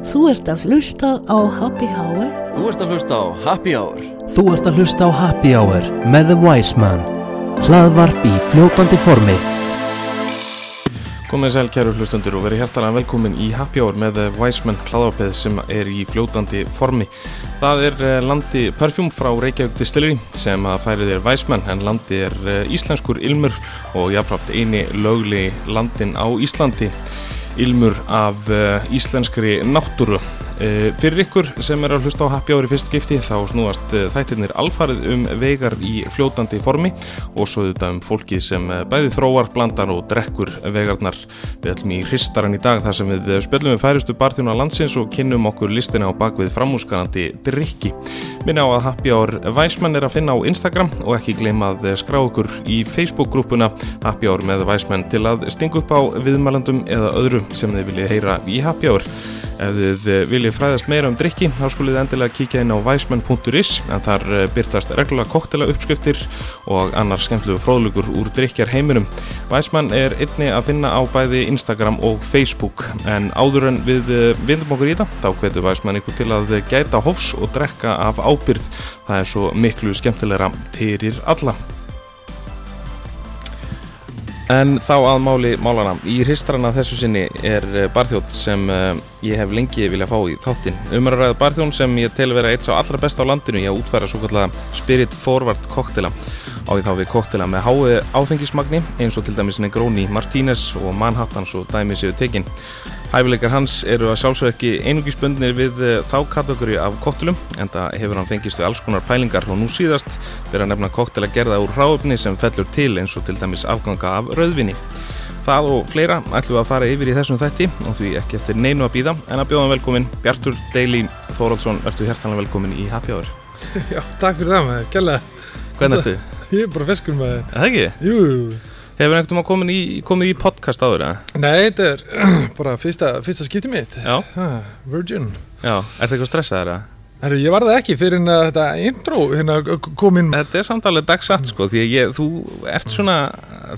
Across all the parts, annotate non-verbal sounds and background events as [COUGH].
Þú ert að hlusta á Happy Hour. Þú ert að hlusta á Happy Hour. Þú ert að hlusta á Happy Hour með The Wise Man. Hlaðvarp í fljótandi formi. Komið sæl kæru hlustundur og verið hjertalega velkomin í Happy Hour með The Wise Man hlaðvarpið sem er í fljótandi formi. Það er eh, landi Parfum frá Reykjavík Distillery sem að færi þér Wise Man en landi er eh, íslenskur ilmur og jáfnframt eini lögli landin á Íslandi ilmur af uh, íslenskri náttúru. Uh, fyrir ykkur sem er að hlusta á Happy í fyrst skipti þá snúast uh, þættirnir alfarið um vegar í fljótandi formi og svo þetta um fólki sem bæði þróar, blandar og drekkur vegarnar. Við ætlum í hristaran í dag þar sem við spjöllum við færistu barþjóna landsins og kynnum okkur listina á bakvið framhúsgarandi drikki. Minna á að Happy Hour Væsmann er að finna á Instagram og ekki gleyma að skrá okkur í Facebook-grúpuna Happy Hour með Væsmann til að stinga upp á viðmælandum eða öðru sem þið viljið heyra í Happy Hour. Ef þið viljið fræðast meira um drikki þá skulið endilega kíkja inn á væsmenn.is en þar byrtast reglulega koktela uppskriftir og annar skemmtlegu fróðlugur úr drikjar heiminum. Væsmenn er einni að finna á bæði Instagram og Facebook en áður en við vindum okkur í þetta þá hvetur Væsmenn ykkur til að gæta hófs og drekka af ábyrð. Það er svo miklu skemmtilegra fyrir alla. En þá að máli málana. Í hristrana þessu sinni er barþjótt sem uh, ég hef lengi vilja fá í þáttinn. Umræðað barþjón sem ég tel vera eitt sá allra besta á landinu í að útfæra svo kallega Spirit Forward koktela. Á því þá við koktela með hái áfengismagni eins og til dæmis Negroni, Martínez og Manhattans og dæmi séu tekinn. Hæfileikar hans eru að sjálfsög ekki einungisbundnir við þá kategóri af koktelum en það hefur hann fengist við alls konar pælingar og nú síðast verður að nefna koktela gerða úr ráöfni sem fellur til eins og til dæmis afganga af rauðvinni. Það og fleira ætlum við að fara yfir í þessum þætti og því ekki eftir neinu að býða en að bjóðan velkomin Bjartur Deili Þóraldsson, verður hjertanlega velkomin í Happy Hour. [LAUGHS] Já, takk fyrir það maður, gæla. Hvernig erstu? Ég er bara feskur maður. Það ekki? Jú, Hefur einhvern veginn komið í, komið í podcast áður, eða? nei, þetta er [CLEARS THROAT] bara fyrsta, fyrsta skipti mitt. Já. Ha, Virgin. Já, er það eitthvað stressaður, eða? Herru, ég var það ekki fyrir en að þetta intro hérna kom inn. Þetta er samtalið dagsatt sko því að ég, þú ert svona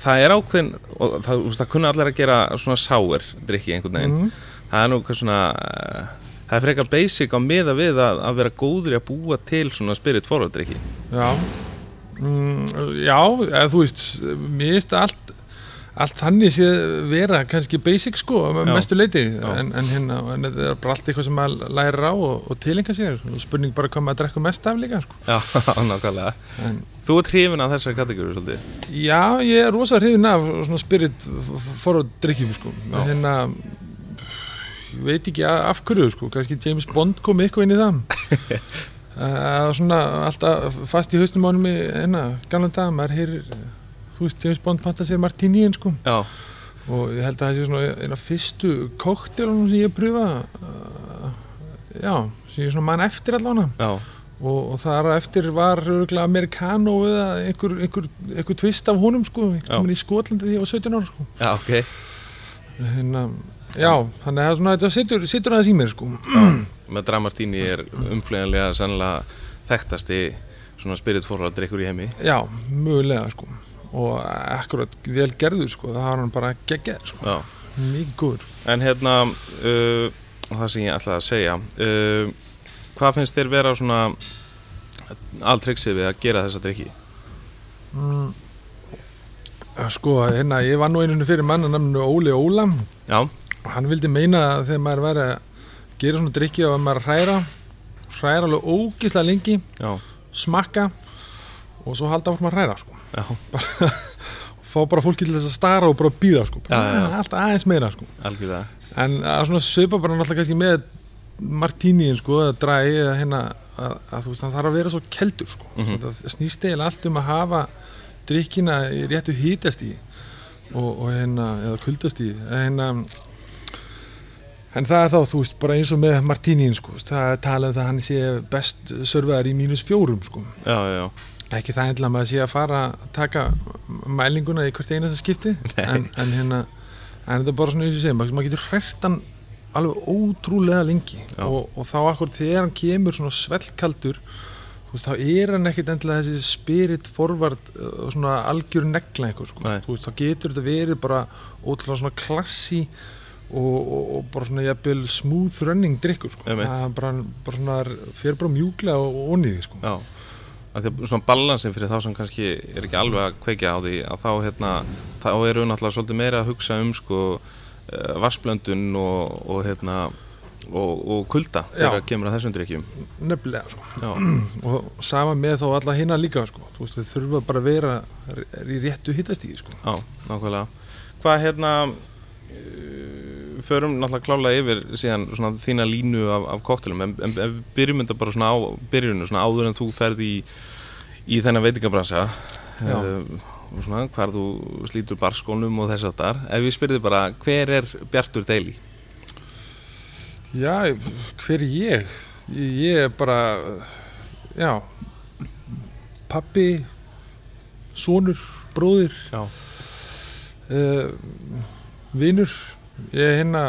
það er ákveðin og það, það kunna allir að gera svona sáir drikki einhvern veginn Mhm. það er nú hvað svona eh, það er frekar basic á miða við að, að vera góður í að búa til svona spirit forward drikki Já. Mm, já, eða þú veist, mér finnst allt, allt þannig sé vera kannski basic sko, að mestu leiti, en, en hérna, en þetta er bara allt eitthvað sem maður lærir á og, og tilenga sér. Og spurning bara hvað maður drekkur mest af líka, sko. Já, [LAUGHS] nákvæmlega En, Þú ert hrifin af þessar kategóri svolítið Já, ég er rosa hrifin af svona spirit forward drikkjum sko. Já. hérna ég veit ekki a- af hverju sko, kannski James Bond kom eitthvað inn í það [LAUGHS] uh, svona alltaf fast í haustum ánum í hérna, gamlan dag, maður heyrir þú veist, James Bond panta sér martíníin sko Já, og ég held að það sé svona eina fyrstu koktelunum sem ég pröfa uh, já, sem ég svona mann eftir allavega já, og, og þar eftir var amerikano eða einhver, einhver, einhver tvist af honum sko, Já. einhvern veginn í Skotlandi því ég var 17 ára sko. já, ok hérna, já, þannig að svona, þetta situr aðeins í mér sko. Með Dramartíni er umflýjanlega sannlega þekktasti svona spirit forward drikkur í heimi já, mögulega sko. og akkurat vel gerður sko. það har hann bara geggjað sko. Já mikið góður En hérna, uh, það sem ég ætlaði að segja, uh, hvað finnst þér vera svona alltryggsið við að gera þessa drikki? mm. sko, hérna, ég var nú einu fyrir manna namnu Óli Ólam Já, og hann vildi meina að þegar maður væri gera svona drikki og að maður hræra hræra alveg ógislega lengi já, smakka og svo halda áfram að hræra sko. já, [LAUGHS] fá bara fólki til þess að stara og bara býða sko. Já, já, já. allt aðeins meira sko. en að svipa bara náttúrulega kannski með martíniðin sko, að dræi að, hérna, að, að veist það þarf að vera svo keldur sko. Mhm. það snýst eiginlega allt um að hafa drikkina réttu hítast í og, og hérna eða kuldast í hérna, en það er þá þú veist bara eins og með martíniðin sko, það talað um það að hann sé best sörfaðar í mínus fjórum sko. Já, já, ekki það einlega maður sé að fara að taka mælinguna í hvert einasta skipti [LAUGHS] en, en hérna en þetta er bara svona eins og segja, maður getur hrært hann alveg ótrúlega lengi. Og, og þá akkur þegar hann kemur svona svellkaldur þú veist, þá er hann ekkit endilega þessi spirit forward uh, svona algjör negla eitthvað sko. Nei. þú veist, þá getur þetta verið bara ótrúlega svona klassi og, og, og bara svona jafnvel smooth running drikkur sko. Það er bara, bara svona fyrir bara mjúklega og, onnýði sko. Já, að því að svona balansin fyrir þá sem kannski er ekki alveg að kveikja á því að þá hérna, þá eru náttúrulega svolítið meira að hugsa um sko uh, vassblöndun og, og hérna og, og kulda þegar Já. kemur að þessum drikkjum nefnilega sko. [CLEARS THROAT] Og sama með þá alla hinna líka sko. Þú veist, þau þurfa bara að vera í réttu hittastíði sko. já, nákvæmlega Hvað hérna förum náttúrulega klálega yfir síðan svona þína línu af, af koktelum en, en við byrjum þetta bara svona á byrjunu svona áður en þú ferð í í þennan veitingabransa uh, og svona hvar þú slítur barskónum og þess að þar ef við spyrðum bara hver er Bjartur Deili? Já, hver er ég? Ég er bara, já, pappi, sonur, bróðir, Já, uh, vinur. Ég hérna,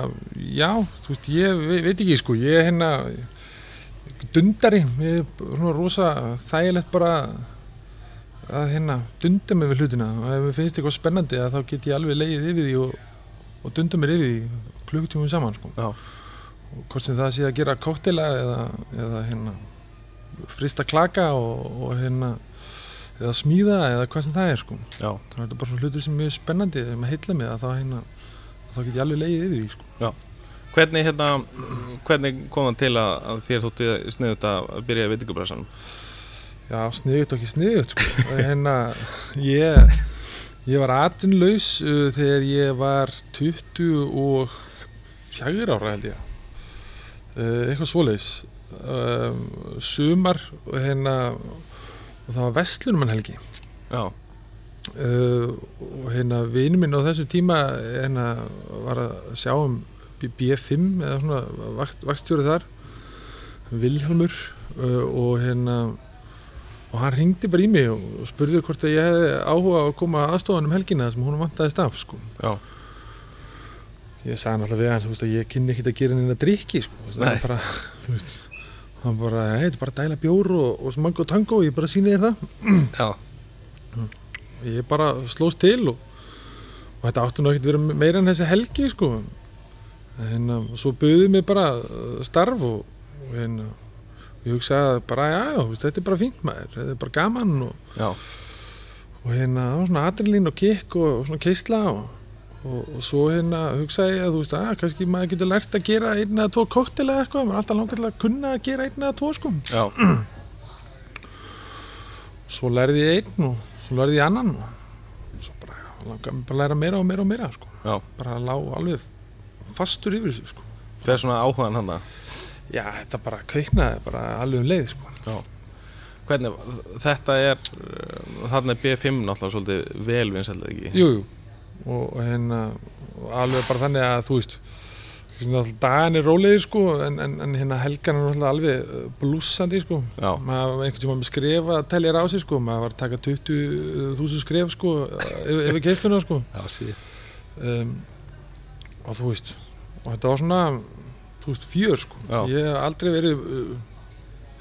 já, þú veist, ég ve veit ekki sko, ég hérna dundari, ég er svona rosa þægilegt bara að hérna dunda mig við hlutina. Og ef mér finnst eitthvað spennandi að þá get ég alveg leiðið yfir því og, og dunda mér yfir því klukkutímum saman sko. Já, og hvort sem það sé að gera koktela eða, eða hérna frista klaka og, og hérna eða smíða eða hvað sem það er sko. Já, það er bara svona hlutur sem er mjög spennandi þegar maður heilla mig að þá hérna þá get ég alveg leiðið yfir því sko. Hvernig, hérna, hvernig kom það til að, að þér þótti sniðut að byrja í veitingabransanum? já, sniðut og ekki sniðut sko. [LAUGHS] Hérna ég ég var atvinnlaus uh, þegar ég var 24 ára held ég. Uh, eitthvað svoleiðis. Um, sumar og hérna og það var Vestlunum helgi Já, uh, og hérna vinu minn á þessu tíma hérna var að sjá um B- B5 eða svona vakt, vaktstjóri þar Vilhjálmur uh, og hérna og hann ringdi bara í mig og og spurði hvort að ég hefði áhuga að koma aðstofan um helgina sem hún vantaði staf sko. já, ég sagði náttúrulega við hann veist, að ég kynni ekkert að gera neina drikki sko. Það var bara, veist, hann bara, hei, þetta er bara að dæla bjór og, og mango tango, ég bara síni þér það. Já, ég bara slóst til og, og þetta átti nú ekkert verið meira en þessi helgi sko. En um, svo buðið mér bara uh, starf og, og hérna ég hugsaði bara, já, þetta er bara fínt maður. Þetta er bara gaman og, og hérna, það var svona adrenalín og kikk og, og svona keisla og, og, svo hérna hugsaði ég að þú veist, að kannski maður getur lært að gera einn eða tvo koktel eða eitthvað, maður er alltaf langar til að kunna að gera einn eða tvo sko. Já, [CLEARS THROAT] svo lærði ég einn og svo lærði ég annan og svo bara, langar mig bara að læra meira og meira og meira sko. Bara lá alveg fastur yfir þessu sko. Fer svona áhugan hann það Já, þetta bara kveiknaði bara alveg um leið sko. Hvernig, þetta er þarna er B5 náttúrulega svolítið vel vinsældið ekki? Jú, jú. Og, og hérna alveg bara þannig að þú veist dagan er rólegir sko en, en, en hérna helgan er náttúrulega alveg uh, blússandi sko. Já, maður einhvern tíma með skref að telja á sig sko. Maður var að taka 20.000 skref sko yfir, yfir keisluna sko. Já, um, og þú veist og þetta var svona þú veist fjör sko. Já. ég hef aldrei verið uh,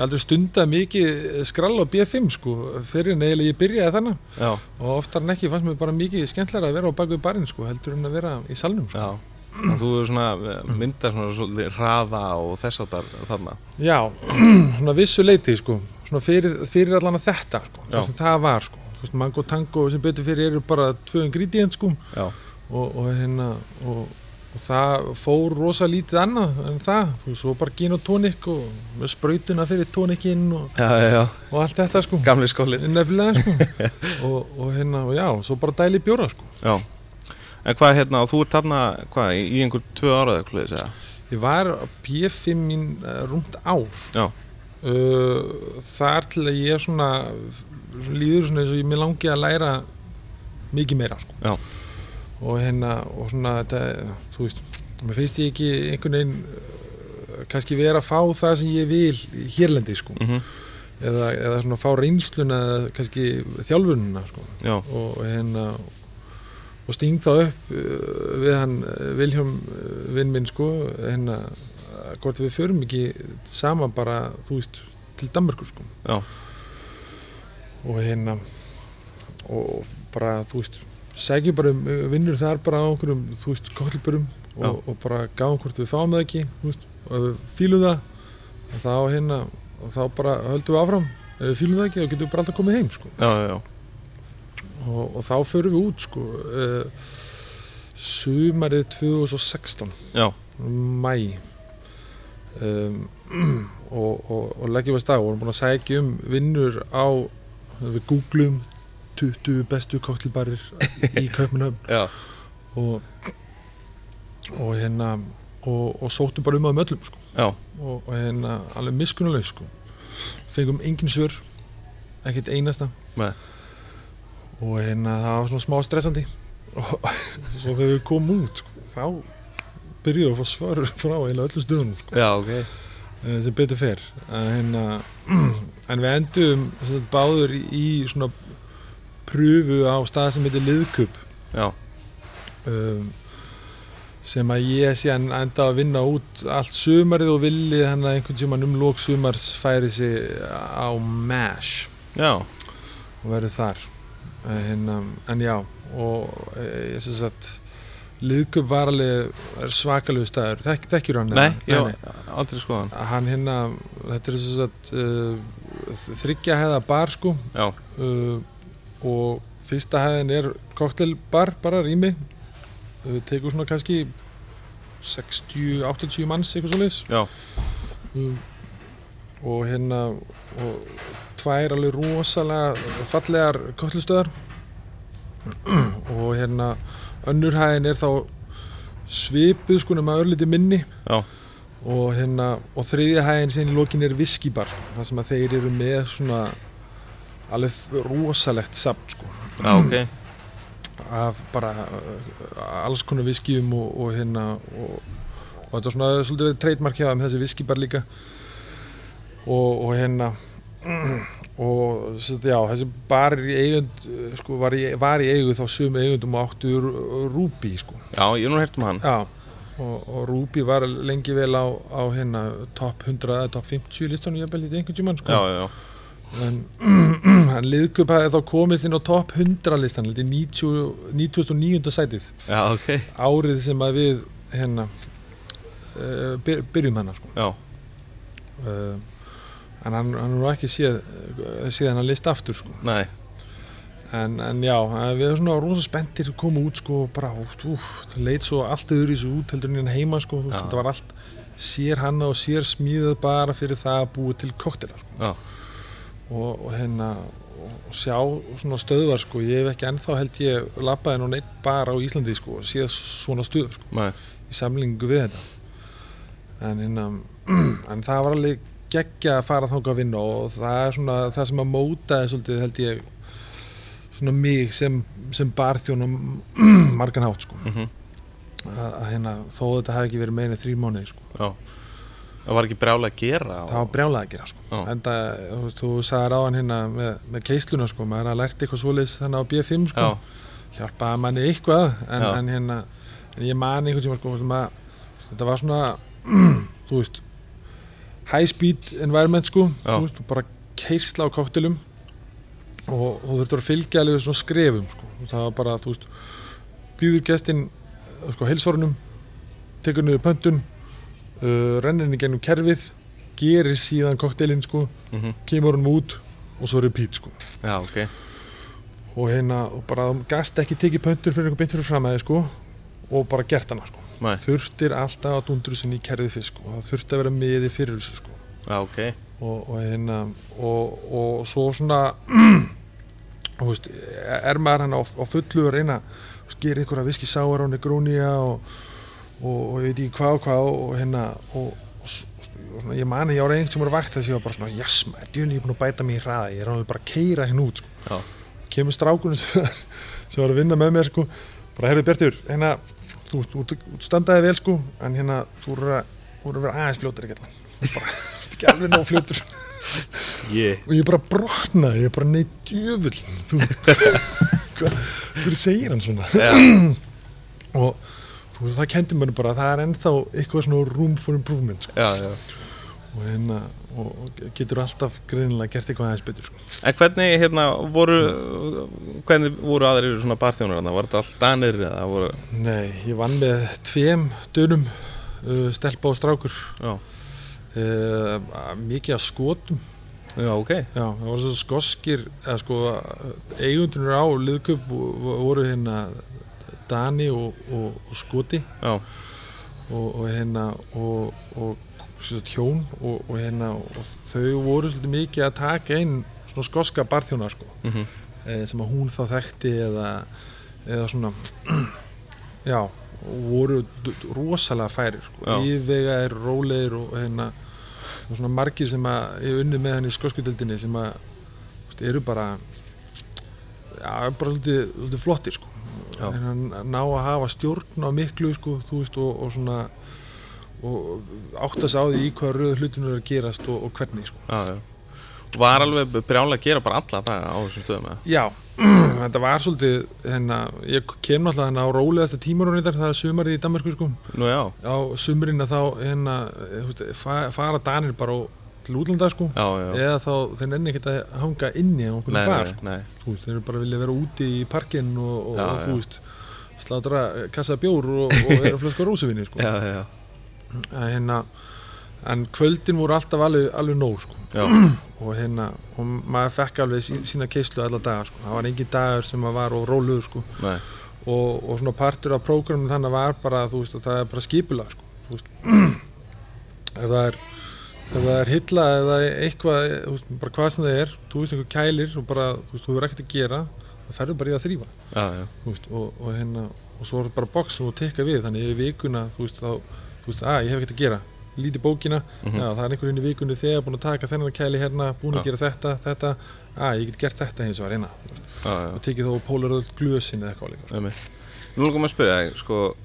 aldrei stundað mikið skrall á B5 sko fyrir en eiginlega ég byrjaði þannig Já, og oftar en ekki fannst mér bara mikið skemmtilega að vera á bakvið barinn sko heldur en að vera í salnum sko þú er svona eh, myndar svona svolítið hraða og þess áttar þarna. Já, [CLEARS THROAT] svona vissu leiti sko. Svona fyrir, fyrir allan að þetta sko það sem það var sko. Veist mango tango sem betur fyrir eru bara tvö ingredient sko. Og, og hérna og, og það fór rosa lítið annað en það, þú veist, svo bara gin og tónik og með sprautuna fyrir tónikinn og, já, já, allt þetta sko. Gamli skólin nefnilega sko. [LAUGHS] Og, og hérna, og já, svo bara dæli bjóra sko. Já En hvað hérna, þú ert þarna, hvað, í, í einhver tvö ára eða hvað þið segja? ég var á P5 mín uh, rúmt ár. Uh, þar til að ég svona, svona líður svona eins og ég mér langi að læra mikið meira sko. Og hérna, og svona þetta, þú veist, mér finnst ég ekki einhvern veginn uh, kannski vera að fá það sem ég vil hérlendi sko. Mm eða, eða svona fá reynsluna eða kannski þjálfununa sko. Já, og hérna og sting þá upp uh, við hann uh, Vilhjálm uh, vinn minn sko hérna hvort við förum ekki saman bara þú veist til Danmörkur sko Já. og hérna og bara þú veist segjum bara um vinnur þar bara á einhverjum þú veist koktelbörum og, og bara gáum hvort við fáum það ekki veist, og við fílum það þá hérna og þá bara höldum við áfram ef við fílum það ekki þá getum við bara alltaf komið heim sko. já, já, já, og, og þá förum við út sko, uh, sumarið 2016 já, mæ um, [CLEARS THROAT] og, og, og leggjum við stað. Og vorum búin að sækja um vinnur á við googlum 20 bestu koktelbarir í [LAUGHS] Kaupmannhöfn já, og, og hérna og, og sóttum bara um að möllum sko. og, og hérna alveg miskunnuleg sko. fengum engin svör ekkert einasta. Nei. Og hérna það var svona smá stressandi. Og svo þegar við komum út sko, þá byrjuðum við að fá svör frá eiginlega öllum stöðunum sko, já, ok, eh, sem betur fer. En, hérna, [CLEARS THROAT] en við endum sagt, báður í, svona pröfu á stað sem heitir liðkup já, um, sem að ég sé hann enda að vinna út allt sumarið og villi hann að einhvern tímann um lók sumars færi sig á MASH. Já, og verður þar hérna, en já og eh, ég syns að liðköp var alveg er svakalegu staður, Þek, þekkjur hann nei, já, aldrei skoðan, hann. Hérna þetta er þess að uh, þryggja hefða bar sko. Uh, og fyrsta hæðin er koktelbar bara rými. Uh, tekur svona kannski 60-80 manns eitthvað um, og hérna og tvær alveg rosalega fallegar koktelistöðar [CLEARS THROAT] og hérna önnur hæðin er þá svipuð sko nema örliti minni. Já, og hérna og þriðja hæðin sem í lokin er viskibar það sem að þeir eru með svona alveg rosalegt samt sko. Já, ok, [CLEARS THROAT] af bara uh, alls konar viskjum og, og hérna og, og þetta er svona svolítið verið trademark hjá þeim þessi viskibar líka. Og, og hérna og já, þessi bar í eigund sko, var, í, var í eigu þá sum eigundum áttu Rúbi sko. já, ég er nú hert um hann, já, og, og Rúbi var lengi vel á, á hérna top 100 eða top 50 listanum jafnvel í einhvern tímann sko. já, já, já, en [CLEARS THROAT] hann liðkup hafði þá komist inn á top 100 listan 90 99. sætið já, ok, árið sem að við hérna uh, byr, byrjum hennar sko. já, uh, en hann, hann er nú ekki séð séð hann að lista aftur sko. nei, en, en já, en við erum svona rosa spenntir að koma út sko, bara, úf, það leit svo allt öðru í þessu út heldur en hérna heima sko, þetta var allt sér hanna og sér smíðað bara fyrir það að búa til koktela sko. og, og hérna og sjá svona stöðvar sko. Ég hef ekki ennþá held ég labbaði nú neitt bara á Íslandi sko og séð svona stöður sko nei, í samlingu við þetta. En hérna [CLEARS THROAT] en það var alveg geggja að fara þangað að vinna og það er svona það sem að mótaði svolítið held ég svona mig sem, sem barþjón og [CLEARS THROAT] margan hátt sko. Mhm, að, að hérna þó þetta hefði ekki verið meina þrý mánuði sko. Já, það var ekki brjála að gera það var brjálað að gera sko. Já. en það, þú, veist, þú sagðir á hann hérna með, með keisluna sko, maður að lært eitthvað svoleiðis þannig á B5 sko. Já, hjálpaði manni eitthvað en, en hérna en ég man einhvern tíma sko að þetta var svona [CLEARS THROAT] þú veist high speed environment sko. Veist, bara keirsla á koktelum og, þú þurftur að fylgja alveg svona skrefum sko. Það var bara þú veist býður gestinn sko heilsvarunum tekur niður pöntun uh, rennir henni gennum kerfið gerir síðan koktelinn sko mhm, kemur hann út og svo repeat sko. Já, ok, og hérna og bara þú gast ekki tekið pöntur fyrir einhver beint fyrir framæði sko og bara gert hana sko. Þurftir alltaf að dundru sinni í kerfið fyrst sko. Og það þurfti að vera miði fyrir þessu sko. Já, ok, og, og hérna og, og svo svona [CLEARS THROAT] veist, er maður hann á, á fullu að reyna veist, gera ykkur að viski sáar á negrónia og, og, og ég veit ekki hvað og hvað og hérna svona, ég mani ég ára einhvern sem voru vakt þess að ég var bara svona yes maður, djúli ég er búin að bæta mig í hraða ég er alveg bara að keira hérna út sko. Kemur strákunum sem var að vinna með mér sko, bara heyrðu Bjartur hérna, þú, þú, þú, þú standaði vel sko en hérna, þú eru að, þú að vera aðeins fljótur ekki allan bara, [LAUGHS] þú ekki alveg nóg fljótur. Ég, og ég bara brotnaði, ég bara neitt djöfull þú veit hvað, hverju segir hann svona? Já, og þú veist, það kendi mér bara að það er ennþá eitthvað svona room for improvement sko. já, já, og hérna og, getur alltaf greinilega gert eitthvað aðeins betur sko. En hvernig, hérna, voru, hvernig voru aðrir svona barþjónar þarna? Var þetta allt danir eða voru, Nei, ég vann með tveim dönum uh, stelpa og strákur. Uh, mikið af skotum. Já, ok, Já, það voru svo skoskir sko eigundunir á liðköp voru hérna Dani og, og, og Skoti. Já, og, og hérna og, hjón og, og hérna og þau voru svolítið mikið að taka inn svona skoska barþjóna sko. Mhm, eh, sem að hún þá þekkti eða, eða svona [CLEARS THROAT] já, voru rosalega færir sko, Já. yfirvegaðir, rólegir og hérna og svona margir sem að ég unni með henni í skoskudeldinni sem að veist, eru bara já, bara svolítið, flottir sko. Að ná að hafa stjórn á miklu sko, þú veist, og, og svona og átta sig á því í hvað röðu hlutinu er að gerast og, og hvernig sko. já, já. Var alveg brjálega að gera bara alla daga á þessum stöðum? Já, [CLEARS THROAT] þetta var svolítið hérna, ég kem alltaf hérna á rólegasta tímarunni þetta, það er sumarið í Danmarku sko Nú á sumurinn að þá hérna, fara Danir bara á- til útlanda sko já, já, eða þá þeir nenni ekkert að hanga inni á okkur bar nei, sko. Þú veist, þeir eru bara vilja vera úti í parkinn og, og, og þú veist slátra kassa bjór og, og er að flöska rósuvinni sko. [LAUGHS] já, hérna, en kvöldin voru alltaf alveg, alveg nóg sko [CLEARS THROAT] og hérna, og maður fekk alveg sí, sína keislu alla daga sko. það var engin dagur sem að var og róluður sko. og, og svona partur af prógramum þannig var bara, að það er bara skipulag sko. [CLEARS THROAT] ef það er ef það er hylla eða eitthvað, veist, bara hvað sem það er þú veist, einhver kælir og bara, þú veist, þú verður ekkert að gera það ferður bara í að þrýfa já, já, veist, og, og hérna og svo er bara box sem þú tekka við, þannig yfir vikuna þú veist, þá, þú veist, að ég hef ekkert að gera líti bókina, Mhm. já, það er einhver inn í vikunni þegar búin að taka þennan kæli hérna, búin að Já. gera þetta, þetta að ég get gert þetta hins vegar eina já, já. og tekið þó pólaröð glösin eða eitthvað líka. Nú langum að spyrja þig, sko,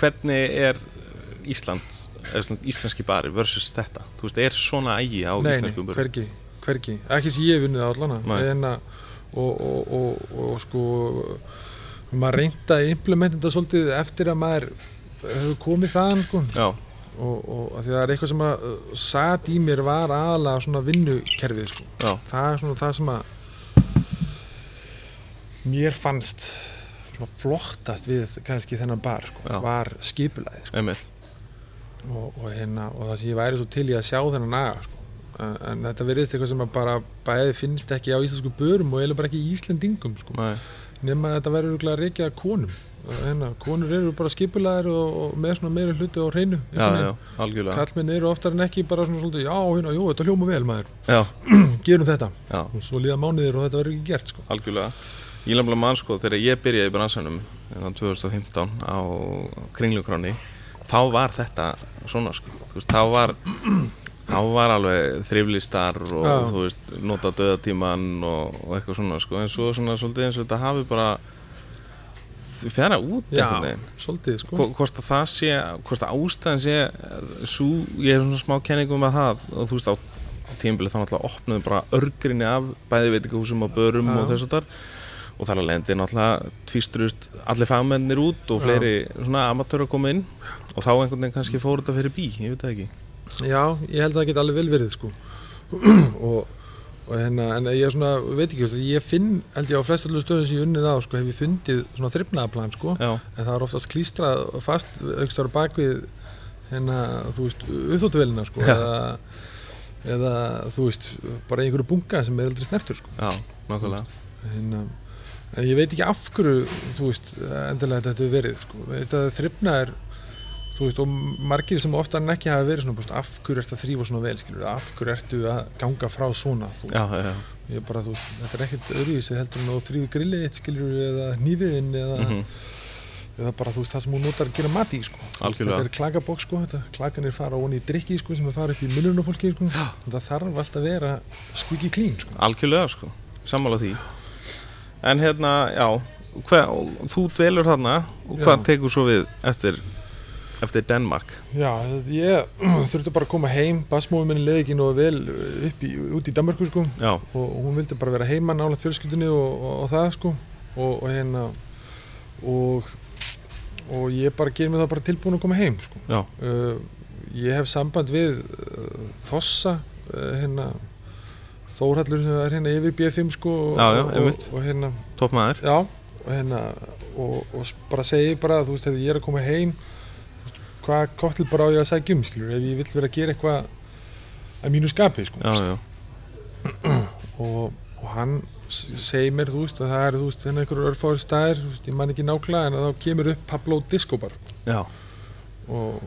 hvernig er Ísland, íslenski bari versus þetta? Þú veist, er svona ægi á nei, nei, íslenskum bari? hvergi, hvergi ekki sem ég hef vunnið á allana Nei. að og, og, og, og sko maður reynda að implementa þetta svolítið eftir að maður hefur komið þaðan sko. Já, og, og því það er eitthvað sem að uh, sat í mér var aðalega svona vinnukerfið sko. já, það er svona það sem að mér fannst svona flottast við kannski þennan bar sko, var skipulæði sko. og, og, hérna, og það sem ég væri svo til í að sjá þennan aga sko. En- en þetta verðist eitthvað sem að bara bæði finnst ekki á íslensku börum og eiginlega bara ekki í Íslendingum sko. nei, nema að þetta örgulega reykjað að konum Og hérna, konur eru bara skipulæðir og, og með svona meiri hluti á hreinu kallmenn eru oftar en ekki bara svona svolítið, já, hérna, jú, þetta hljóma vel maður. [CLEARS THROAT] Gerum þetta, já, og svo líða mánuðir og þetta verður ekki gert sko. algjörlega. Ég lefnilega mann, sko, þegar ég byrjaði í bransanum, þannig 2015 á kringlugráni, þá var þetta svona, sko, þú veist, þá var, [CLEARS THROAT] þá var alveg þriflistar og, Já. þú veist, nota döðatíman og, og eitthvað svona, sko, en svo svona svolítið eins og þetta hafi bara fjara út já, svolítið sko. Hvo- hvort að það sé, hvort að ástæðan sé svo, ég er svona smá kenningum með það og þú veist á, á tímabili þá náttúrulega opnaði bara örgrinni af bæði veitingahúsum og börum Já. og þess að þar og þar að lendi náttúrulega tvístrust allir fagmennir út og fleiri svona amatöru að koma inn og þá einhvern veginn kannski fór þetta fyrir bí, ég veit það ekki já, ég held að það geti alveg vel verið sko. [CLEARS THROAT] og hérna en ég er svona, veit ekki, ég finn held ég á flestu öllu stöðum sem ég unnið á sko, hef ég fundið svona þrifnaðaplan sko. En það er oftast klístrað fast aukstar bak við hérna, þú veist, uppþóttuvélina sko, eða, eða þú veist, bara einhverju bunga sem er aldrei snertur sko. já, nákvæmlega hérna, en ég veit ekki af hverju þú veist, endilega þetta hefur verið sko. þrifna er þú veist, og margir sem oftar en ekki hafa verið svona, búst, af hverju ertu að þrýfa svona vel skilur, af hverju ertu að ganga frá svona þú, Já, já, ég bara, þú þetta er ekkert öðruvísi heldur en að þrýfa grillið eitt skilur eða hnífiðinn eða, mhm, eða bara þú veist, það sem hún notar að gera mati sko. Algjörlega. þetta er klagabók sko, þetta, klaganir fara onni í drikki sko, sem er fara upp í munnurinn á fólki sko. það þarf alltaf að vera skviki klín sko. algjörlega sko sammála því en hérna, já, hver, þú dvelur þarna og hvað tekur svo við eftir eftir Denmark. Já, ég [CLEARS THROAT] þurfti bara að koma heim. Basmóðum minni leði ekki nógu vel upp í, út í Danmarku sko. Já, og hún vildi bara vera heima nálægt fjölskyldunni og, og, og það sko. Og, og hérna og, og ég bara ger mig það bara tilbúin að koma heim sko. Uh, ég hef samband við uh, Þossa uh, hérna Þórhallur sem er hérna yfir B5 sko Já, já, og, og hérna toppmaður. Já, og hérna og, bara segi bara þú veist, ég er að koma heim hvað koktel bara á ég að sækja um skilur, ef ég vill vera að gera eitthvað að mínu skapi sko. Já, já, [CLEARS THROAT] og, og hann s- segir mér þú veist að það er þú veist hérna einhverjur örfáður staðir veist, ég man ekki nákvæmlega en þá kemur upp Pablo Disco bar. Já, og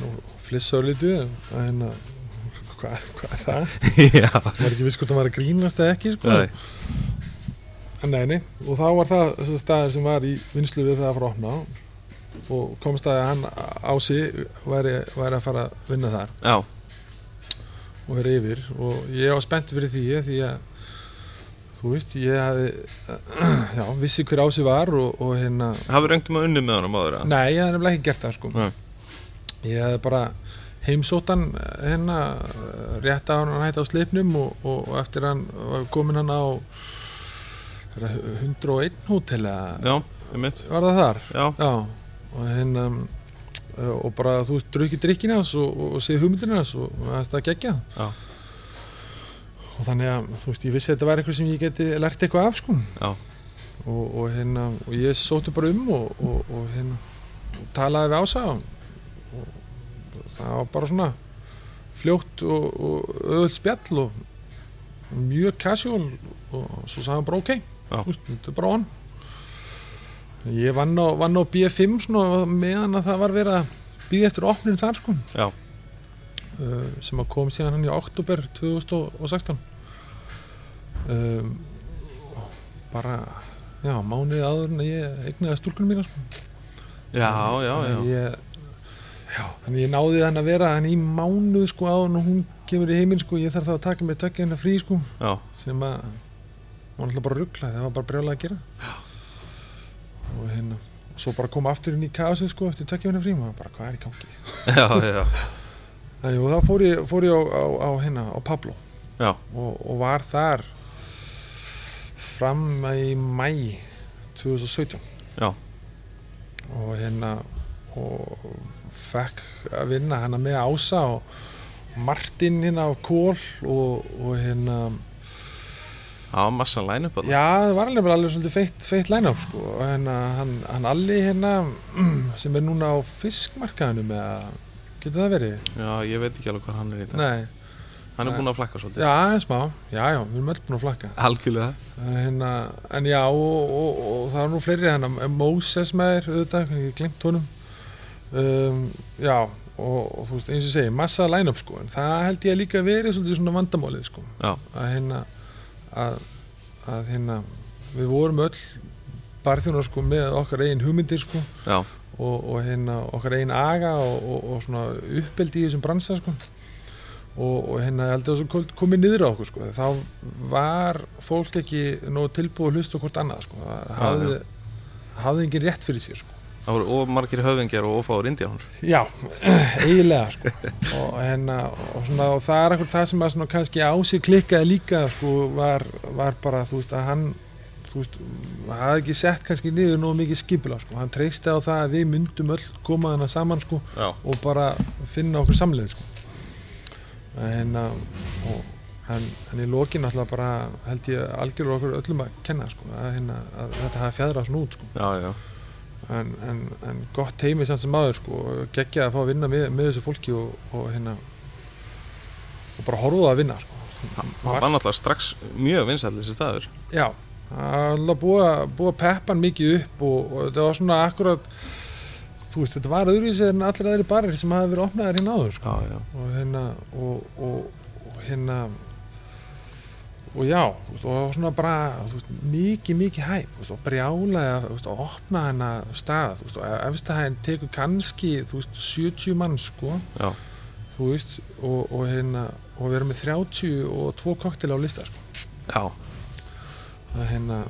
nú, flissaður lítið að hérna [LAUGHS] hvað hva er það? [LAUGHS] var ekki viss hvort það var að grínast eða ekki sko. En nei, nei, og þá var það staðir sem var í vinslu við það að fara að opna og komst að hann á sig væri, væri að fara að vinna þar. Já, og vera yfir. Og ég var spennt fyrir því því að þú veist, ég hafði [CLEARS THROAT] já, vissi hver á sig var og, og hérna, hafðu reyndum að unni með honum áður að nei, ég hafði nefnilega ekki gert það sko. Nei. ég hafði bara heimsóttan hérna rétt á hann hætti á sleipnum og, og, eftir hann komin hann á er það 101 hótel var það þar? já, Já, og hérna uh, og bara þú drukkið drikkina hans og, og, og séð hugmyndina hans og það gegja Já. og þannig að þú veist, ég vissi að þetta væri eitthvað sem ég geti lært eitthvað af sko. Og, og hérna, og ég sótti bara um og, og, og hérna talaði við ása og, það var bara svona fljótt og, og öðvöld spjall og mjög casual og svo sagði hann bara ok. Þetta er bara on ég vann á, vann á B5 svona meðan að það var verið að býða eftir opnun þar sko Já. uh, sem að kom síðan hann í oktober 2016 um, bara já, mánuði áður en að ég eignaði stúlkunum mína sko. já, já, já. Ég, já, þannig ég náði hann að vera hann í mánuð sko áður og hún kemur í heiminn sko, ég þarf þá að taka mig tvekja hennar frí sko já. sem að var náttúrulega bara ruggla það var bara brjálega að gera já. Svo bara koma aftur inn í kaosið sko eftir tvekja hennar frí og maður bara hvað er í gangi? [LAUGHS] Já, já, Þannig, og þá fór ég, fór ég á, á, á, hérna, á Pablo. Og, og var þar fram í mæ 2017 Já. og hérna og fekk að vinna hérna með Ása og Martin hérna á Kól og, og hérna Já, massa line-up að já, það var alveg bara alveg svolítið feitt, feitt line-up sko. Og hérna hann, hann Alli hérna [CLEARS THROAT] sem er núna á fiskmarkaðinu með getur það verið? Já, ég veit ekki alveg hvað hann er í dag. Nei, Hann er Nei. búinn að flakka svolítið. Já, aðeins smá. Já, já, við erum öll búin að flakka. Algjörlega. Hérna, en já, og, og, og það er nú fleiri hérna, Moses með þér auðvitað, ég glimt honum. Um, já, og, og þú veist, eins og segi, massa line-up sko, en það held ég að líka verið svolítið svona vandamálið sko, Já. að hérna að, að hérna við vorum öll barþjónar sko með okkar eigin hugmyndir sko. Já, og, og hérna okkar eigin aga og, og, og uppeldi í þessum bransa sko. Og, og hérna ég held að það kom- komið niður á okkur sko. Þá var fólk ekki nóg tilbúið að hlusta hvort annað sko. Það hafði, hafði engin rétt fyrir sér sko það voru of margir höfðingjar og ofáður indjánur já, [CLEARS THROAT] eiginlega sko. Og hérna og, svona, og það er akkur það sem að svona kannski á sig klikkaði líka sko var, var bara veist að hann veist, hann hafði ekki sett kannski niður nógu mikið skipula sko, hann treysti á það að við myndum öll koma þarna saman sko og bara finna okkur samleið sko. hérna og en, en í lokin alltaf bara held ég algjörur okkur öllum að kenna sko, að, hérna, að þetta hafi fjæðrað svona út sko. já, já en, en, en gott heimi samt sem aður sko, geggjað að fá að vinna með, með þessu fólki og, og hérna og bara horfa það að vinna sko. Hann var náttúrulega strax mjög vinsæll þessi staður já, það alveg búið að búið að peppa hann mikið upp og, og þetta var svona akkurat þú veist, þetta var öðruvísi en allir aðri barir sem hafi verið opnaðir hérna áður sko. Já, já, og hérna og, og, og hérna og já, þú veist, og svona bara veist, mikið, mikið veist, og brjálaði að, opna hana stað, og efstahæðin tekur kannski, þú veist, 70 mann sko, já, þú veist og, og hérna, og við erum með 32 koktel á lista sko. já, það er hérna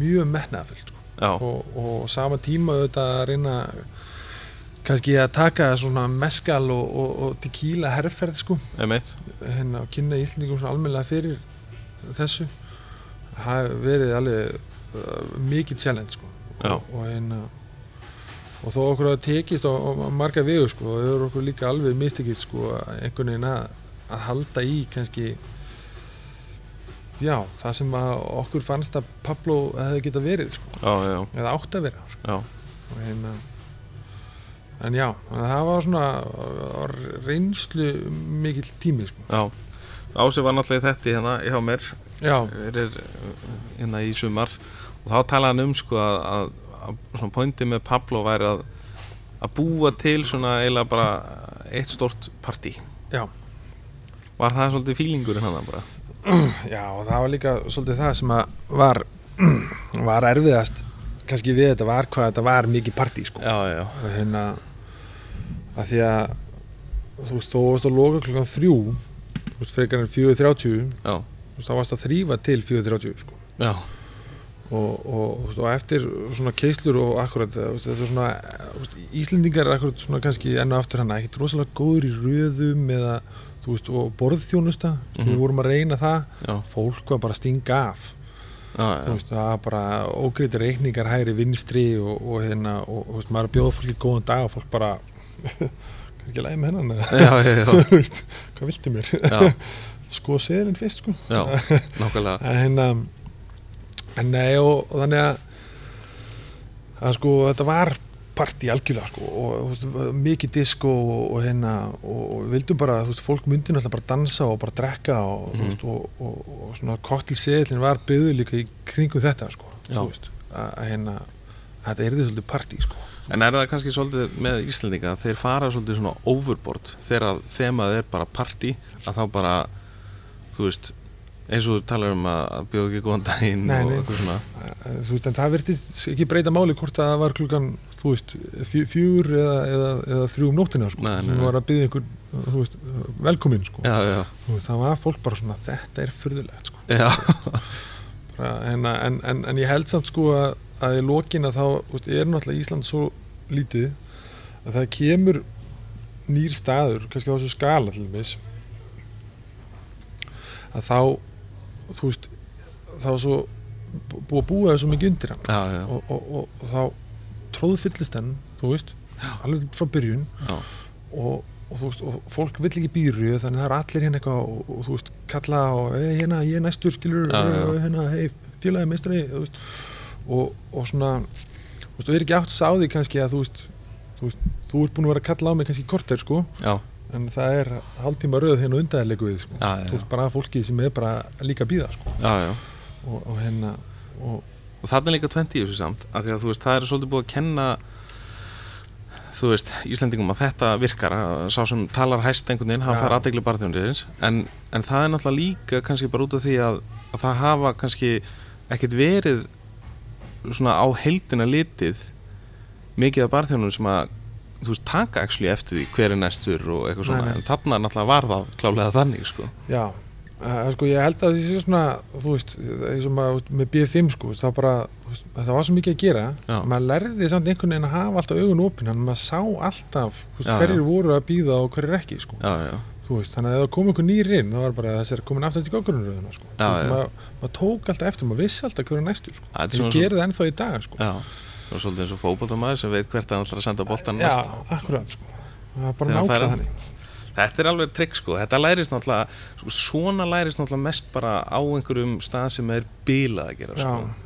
mjög metnaðafullt sko. og, og sama tíma auðvitað að reyna kannski að taka svona meskal og, og, og tequila herrferð sko. Hérna að kynna Íslandingum svona almennilega fyrir þessu hafi verið alveg uh, mikið challenge sko og, og hérna og þó okkur hafa tekist á, marga vegu sko, og hefur okkur líka alveg mistekist sko, einhvern veginn að, að halda í kannski já, það sem að okkur fannst að Pablo hefði geta verið sko, Já, já, eða átt að vera sko. og hérna en já, að það var svona var reynslu mikill tími sko. já. Ási var náttúrulega í þetta hérna hjá mér já, fyrir hérna í sumar. Og þá talaði hann um sko að, að, að svona pointi með Pablo væri að að búa til svona eiginlega bara eitt stort partí. Já. Var það svolítið fílingurinn hann bara? [CLEARS THROAT] Já, og það var líka svolítið það sem að var, [CLEARS THROAT] var erfiðast kannski við þetta var hvað þetta var mikið partí sko. Já, já, og hérna að því að þú veist, þú varst að loka klukkan þrjú veist, frekar en 4.30 já, þú veist, þá varst að þrýfa til 4.30 sko. já, og, og, og eftir svona keislur og akkurat er svona Íslendingar er akkurat svona kannski enn og aftur hann ekkert rosalega góður í röðum eða þú veist, og borðþjónusta. Mm Mhm. við vorum að reyna það. Já, fólk var bara að stinga af. Já, þú já, veist, það var bara ógreiti reikningar hægri vinstri og, og hérna og, og veist, maður er að bjóða fólki góðan dag og fólk bara ekki lægi með hennan [LAUGHS] hvað viltu mér? [LAUGHS] Sko seðurinn fyrst sko. Já, [LAUGHS] en hérna en nei og, og þannig að að sko þetta var partí algjörlega sko og veist, mikið disko og, og hérna og, og vildum bara, þú veist, fólk myndi náttúrulega bara dansa og bara drekka og, og, og, og svona koktelseðlinn var byggður líka í kringum þetta sko að, að hérna að þetta er því svolítið partí sko En er það kannski svolítið með Íslandinga að þeir fara svolítið svona overboard þegar þemað er bara party að þá bara, þú veist eins og þú talar um að bjóða ekki góðan daginn Nei, og eitthvað svona. Að- þú veist, en það virtist ekki breyta máli hvort að það var klukkan, þú veist fjögur eða, eða, eða þrjú um nóttina sko, Nei, nei, sem var að byggja einhver þú veist, velkomin sko. Já, já, veist, það var fólk bara svona, þetta er fyrðulegt sko. já, bara, en, en, en, en ég held samt sko að, að í lokin að þá veist, er náttúrulega Ísland svo lítið að það kemur nýr staður, kannski á þessu skala til þess að þá þú veist þá er svo bú- búið að búa það svo mikið undir hann. Já, já, og, og, og, og þá tróðfyllist henn, þú veist alveg frá byrjun. Já, og, og, þú veist, og fólk vill ekki býru þannig það er allir hérna eitthvað og, og þú veist, kalla og hey, hérna, ég er næstur skilur Já, já. og hérna, hei, félagi meistari þú veist, og, og svona þú veist, og er ekki átt að sá því kannski að þú veist, þú veist, þú ert búin að vera að kalla á mig kannski korter, sko, já, en það er hálftíma röð hérna undaðilegu við, sko. Já, já, þú veist, bara fólki sem er bara líka býða, sko. Já, já. og, og hérna, og Og þarna er líka 20 í þessu samt að því að þú veist, það er svolítið búið að kenna þú veist, Íslendingum að þetta virkar, að sá sem talar hæst einhvern veginn, hann fær aðdegli barþjóndiðins en, en það er náttúrulega líka kannski bara út af því að, að það hafa kannski ekkert verið svona á heildina litið mikið af barþjónum sem að þú veist, taka actually eftir því hver er næstur og eitthvað svona, Nei, nei. en þarna náttúrulega var það klálega þannig, sko. Já, uh, sko ég held að því sé svona, þú veist, eins og maður með B5 sko, það bara, veist, það var svo mikið að gera, Já. maður lærði samt einhvern veginn að hafa alltaf augun opinn, að maður sá alltaf, hverjir voru að býða og hverjir ekki, sko, Já, já, veist, þannig að ef það kom einhver nýr inn, það var bara þessi er komin aftast í gangurunröðuna, sko, Já, já. maður, maður tók alltaf eftir, maður vissi alltaf hverju næstur, sko, Það er að gera það ennþá í dag, sko, já og svolítið eins og fótboltamaður sem veit hvert hann ætlar að senda boltan já, næst. akkurat, sko, það var bara nákvæða þannig, Þetta er alveg trikk sko, þetta lærist náttúrulega sko, svona lærist náttúrulega mest bara á einhverjum stað sem er bilað að gera já, sko.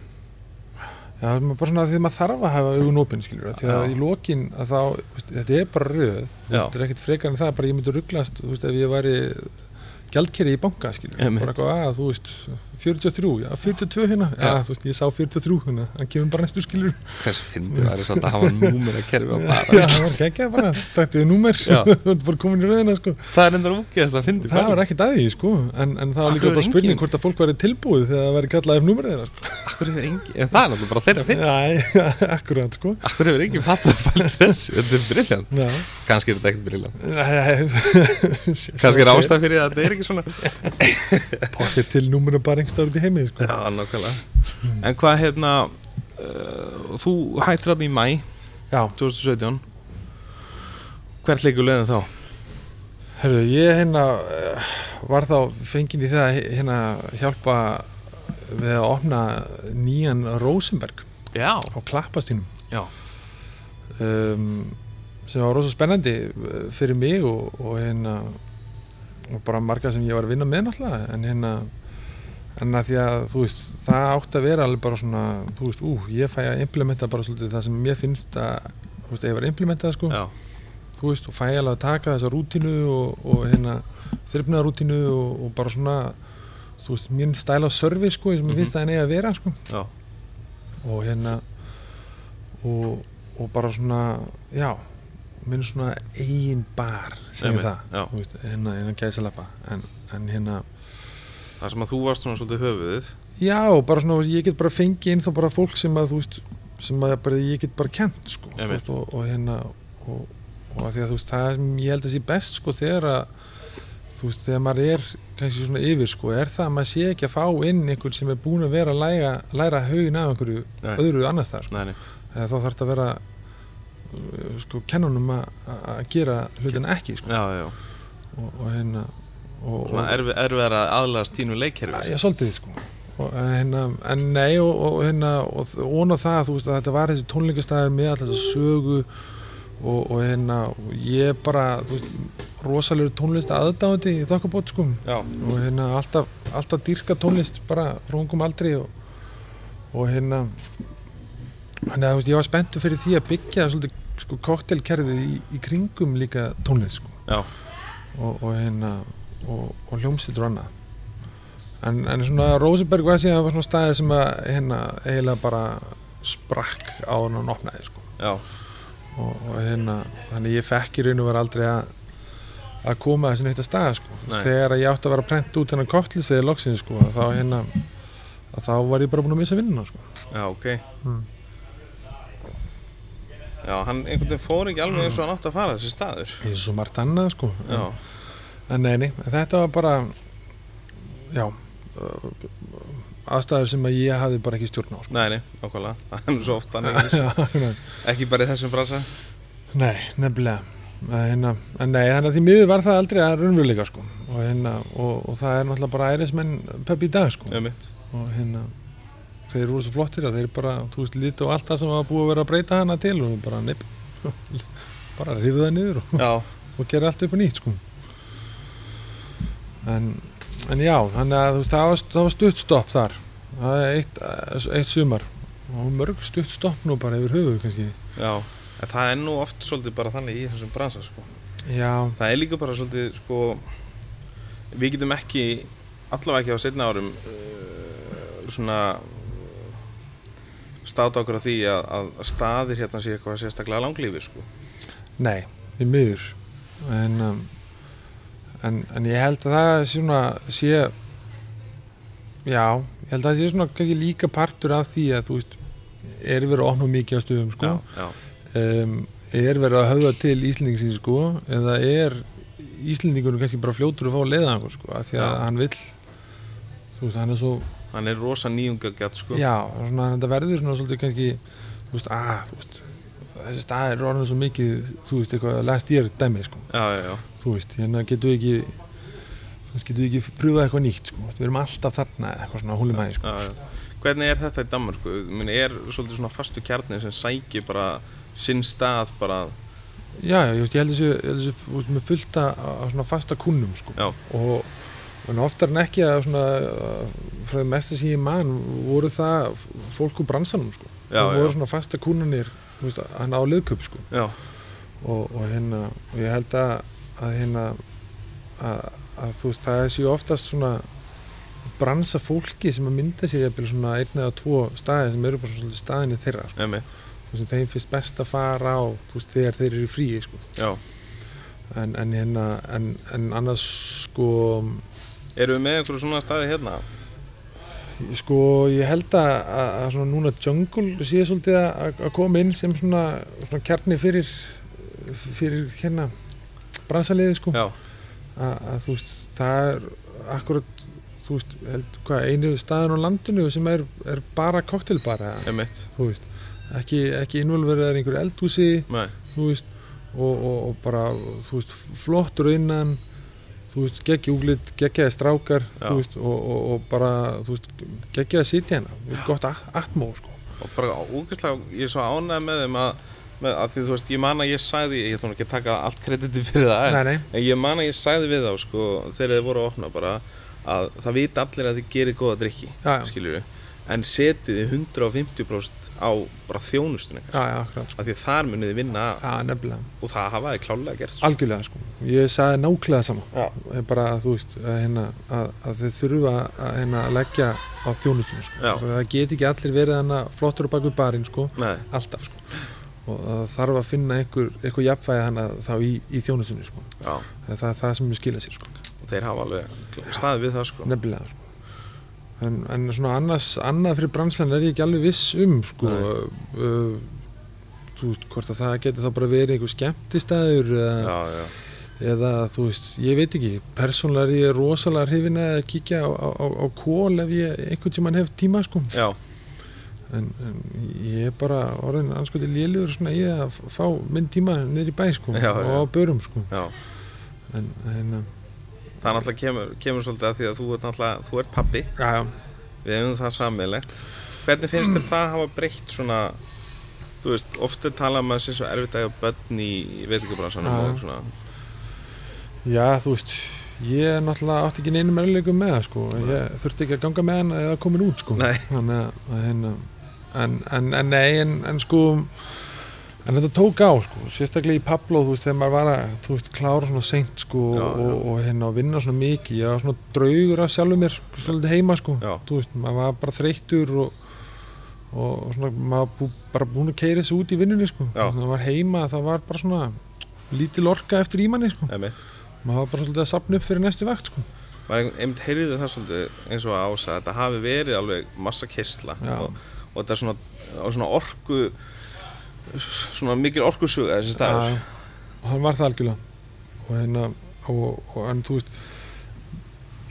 Já, bara svona því maður þarf að hafa augun opinn skilur, því að Já. í lokin að þá, þetta er bara röð þetta er ekkert frekar en það, bara ég myndi rugglast þú veist, ef ég væri gjaldkeri í banka Einmitt. bara eitthvað að, þú veist 43, já, 42 hérna. Já, Já. þú veist, ég sá 43 hérna, hann kemur bara næstu skilur. Hversu fyndið það er satt að hafa númer að kerfi já, bara það var ekki bara, tættið númer. Já. [LAUGHS] þú ert bara komin í röðina, sko. Það er endur úgeðast að fyndið það var ekkert að því, sko, en, en það var líka bara spurning hvort að fólk væri tilbúið þegar það væri kallað ef númerið þeirra, sko. Akkur hefur engin, en það er náttúrulega bara þeirra fynd já, [LAUGHS] akkurat, sko. Akkur hefur engin fatt að fæla þessu? Þetta er briljant [LAUGHS] ekki einhverstaður út í heimi sko. Já, nákvæmlega. En hvað hérna uh, Þú hættir hann í mæ Já, 2017 Hvert leikur leiðin þá? herru, ég hérna eh, var þá fenginn í það að hérna hjálpa við að opna nýjan Rosenberg Já, á klappastínum já, um, sem var rosa spennandi uh, fyrir mig og, og hérna og bara marga sem ég var að vinna með náttúrulega. En hérna en að því að þú veist það átti að vera alveg bara svona þú veist, ú, ég fæ að implementa bara svolítið það sem mér finnst að þú veist, ég var að implementa það sko Já, þú veist, og fæ alveg að taka þessa rútínu og, og hérna þryfnaða rútínu og, og bara svona þú veist, mín stæla af service sko sem Mhm. ég finnst að henni að vera sko já, og hérna og, og bara svona já, minn svona eigin bar segjum það, já. þú veist, hérna innan gæðsalappa en, en hérna það sem að þú varst svona svolítið höfuðið já, bara svona, ég get bara fengið inn þá bara fólk sem að þú veist sem að bara, ég get bara kent sko, og, og hérna og, og að því að þú veist, það sem ég held að sé best sko, þegar að þú veist, þegar maður er kannski svona yfir sko, er það að maður sé ekki að fá inn einhvern sem er búin að vera að læra, læra haugin af einhverju Nei. öðru annars þar sko. Nei, nei, eða þá þarf þetta að vera uh, sko, kennunum að gera hlutin ekki sko. já, já og, og hérna Svona erfið að aðlast tínu leikkerfi Já, svolítið sko. Og, hérna, en nei og, og hérna og ón á það þú veist að þetta var þessi tónleikastæður með alltaf þessa sögu og, og hérna ég bara rosalegur tónlist aðdáðandi í þokkabót sko. Já, og hérna alltaf, alltaf dýrka tónlist bara rungum aldrei og, og hérna þannig að ég var spenntur fyrir því að byggja svolítið sko koktelkerfið í, í kringum líka tónlist sko. Já, og, og hérna og, og hljómsýtur og annað. En, en svona Rosenberg var síðan var svona staðið sem að hérna eiginlega bara sprakk á hann og nopnaði sko. Og, og hérna þannig ég fekk í raun og var aldrei að að koma þessi neitt að staða sko. Nei. þegar ég átti að vera að prenta út hennar koktelseði loksins sko að þá hérna að þá var ég bara búin að missa vinnuna sko. Já, ok. Mm. Já, hann einhvern veginn fór ekki alveg eins og hann átti að fara þessi staður. Eins og margt annað sko Já, en en þetta var bara já uh, aðstæður sem að ég hafði bara ekki stjórn á sko. nei, nei, nákvæmlega. [LAUGHS] Það er svo oft hann [LAUGHS] ekki bara í þessum brasa Nei, nefnilega. Hérna, en nei, þannig að því miður var það aldrei að raunveruleika sko. Og, hérna, og, og það er náttúrulega bara ærismenn pöpp í dag sko. Um mitt og hérna þeir eru svo flottir að þeir bara, þú veist, lítu á allt það sem var búið að vera að breyta hana til og bara nepp [LAUGHS] bara rífu það niður og, og gera allt upp á nýtt sko en, en já, þannig að veist, það var, það var stutt stopp þar. Eitt, eitt sumar. Og mörg stutt stopp nú bara yfir höfuð kannski. Já En það er nú oft svolítið bara þannig í þessum bransa sko. Það er líka bara svolítið sko, við getum ekki allavega ekki á setna árum uh, svona státa okkur á því að, að staðir hérna sé eitthvað sérstaklega langlífi sko. Nei, því miður. En, um, en, en ég held að það sé svona sé já, ég held að það sé svona kannski líka partur af því að þú veist er verið að opna mikið á stöðum sko já, um, er verið að höfða til Íslendingsin sko eða er Íslendingunum kannski bara fljótur að fá að leiða hann sko af því að Já. hann vill þú veist, hann er svo hann er rosa nýjungagjart sko. já, svona þetta verður svona svolítið kannski þú veist, að, þú veist þessi staðir er orðin svo mikið, þú veist, eitthvað last year dæmi, sko, já, já, þú veist hérna getum við ekki þú getum við ekki pröfað eitthvað nýtt, sko. Við erum alltaf þarna, eitthvað svona húlum hæði, sko. Hvernig er þetta í Danmarku? Er svolítið svona fastu kjarni sem sækir bara sinn stað bara, já, já, ég veist, ég held veist, með fullta á svona fasta kunnum, sko. Og en oftar en ekki að svona uh, frá því mesta sem ég man voru það fólk úr bransanum, sko. Já, það voru já. svona fasta kunnanir, þú veist, hann á liðköp, sko og, og hérna og ég held að, að hérna að, að þú veist það séu oftast svona bransa fólki sem að mynda sér jafnvel svona einn eða tvo staði sem eru bara svona staðinni þeirra sko. veist, þeim finnst best að fara á veist, þegar þeir eru í fríi sko. en, en hérna en, en annars sko Erum við með einhverju svona staði hérna? Sko ég held að, að, svona núna jungle sé svolítið að, að koma inn sem svona, svona kjarni fyrir fyrir hérna bransaliði sko. Já, að, þú veist, það er akkurat, þú veist, held, hvað, einu staðan á landinu sem er, er bara koktelbara, emitt, þú veist ekki, ekki innvolverið einhverju eldhúsi nei, þú veist, og, og, og bara þú veist, flottur innan þú veist, geggja úglit, geggjaði strákar veist, og, og, og bara veist, geggjaði sitja hérna, þú veist, gott a- atmó, sko. Og bara ógeðslega, ég er svo ánægð með þeim að með, að því þú veist, ég man að ég sagði ég ætlum ekki að taka allt krediti fyrir það Nei, nei. en ég man að ég sagði við þá sko, þegar þið voru að opna bara að það vita allir að þið gerir góða drikki skiljur en setið þið 150% á bara þjónustun sko. af því að þar munið þið vinna. Já, og það hafa þið klálega gert sko. algjörlega, sko, ég sagði nákvæmlega sama. Já. Ég bara, þú veist, að, hérna, að, að þið þurfa að, hérna, að leggja á þjónustunum, sko, það get ekki allir verið hana flottur á baku barinn, sko, Nei, alltaf, sko. Og það þarf að finna einhver, einhver jafnvægi hana þá í, í þjónustunni, sko. Það er það sem skilja sér, sko. Þeir hafa alveg staðið við það sko. Nefnilega sko. En, en svona annars annað fyrir branslan er ég ekki alveg viss um sko. Uh, þú veist hvort að það geti þá bara verið einhver skemmtistæður eða, eða þú veist, ég veit ekki. Persónlega er ég rosalega hrifin að kíkja á, á, á, kól ef ég einhvern tímann hef tíma sko. Já, en, en ég er bara orðin anskoti léliður svona í að fá minn tíma niður í bæ sko Já, og já. á börum sko. Já. en, en Það náttúrulega kemur, kemur svolítið að því að þú ert náttúrulega, þú ert pappi við hefum það sammeilegt hvernig finnst þér það hafa breytt svona þú veist, oft er talað um að það sé svo erfitt að hafa börn í, í veitingabransanum Já. og svona Já, þú veist, ég er náttúrulega átti ekki neinum erleikum með það, sko. Ég þurfti ekki að ganga með hann eða komin út, sko. Nei. Þannig að, að en, en, en nei, en, en sko, en þetta tók á, sko. Sérstaklega í Pablo, þú veist, þegar maður var að, þú veist, klára svona seint, sko, Já, já. Og, og hérna, og vinna svona mikið. Ég var svona draugur af sjálfum mér, sko, svolítið heima, sko. Já. Þú veist, maður var bara þreyttur og, og, og svona, maður bú, bara búin að keira þessu út í vinnunni, sko. Já. Þegar maður var heima, það var bara svona lítil orka eftir ímanni, sko Einmitt. maður var bara svolítið að sapna upp fyrir næstu vakt sko. maður einmitt heyrði það svolítið eins og að ása þetta hafi verið alveg massa kistla og, og þetta svona, og svona orku svona mikil orkusuga þessi staður og hann var það algjörlega. Og hérna og, og en þú veist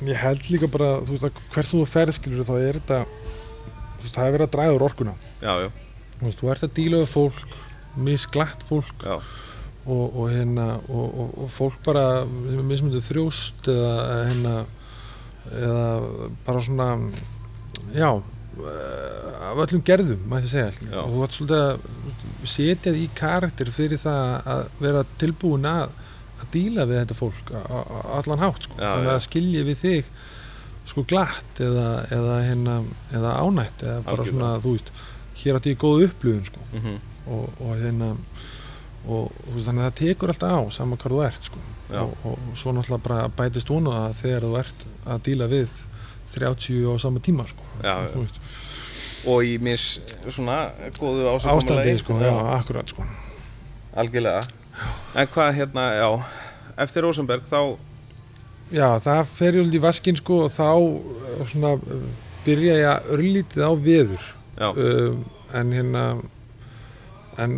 ég held líka bara þú veist að hvert þú ferð skilur þá er þetta þú veist það er verið að draga úr orkuna. Já, já, þú veist þú ert að díla við fólk misglatt fólk já, og, og hérna og, og, og fólk bara sem mismundið þrjóst eða hérna eða bara svona já af öllum gerðum mætti segja skilur. Já. og þú ert svolítið að setja því í karakter fyrir það að vera tilbúin að að díla við þetta fólk allan hátt sko. Já, þannig að skilja við þig sko glatt eða, eða, hérna, eða ánætt eða bara Algjörlega. svona þú veist hér átti ég góð upplifun sko mm og, og hérna og, og þannig að það tekur alltaf á sama hvað þú ert sko. Og, og svo náttúrulega bara bætist vonu að þegar þú ert að díla við 30 á sama tíma sko. Já, og í mis svona góðu ástandi sko, já, akkurat sko. algjörlega. En hvað hérna, já eftir Rosenberg þá já, það fer ég í vaskinn sko, og þá uh, svona, byrja ég að örlítið á veður. Um, en hérna en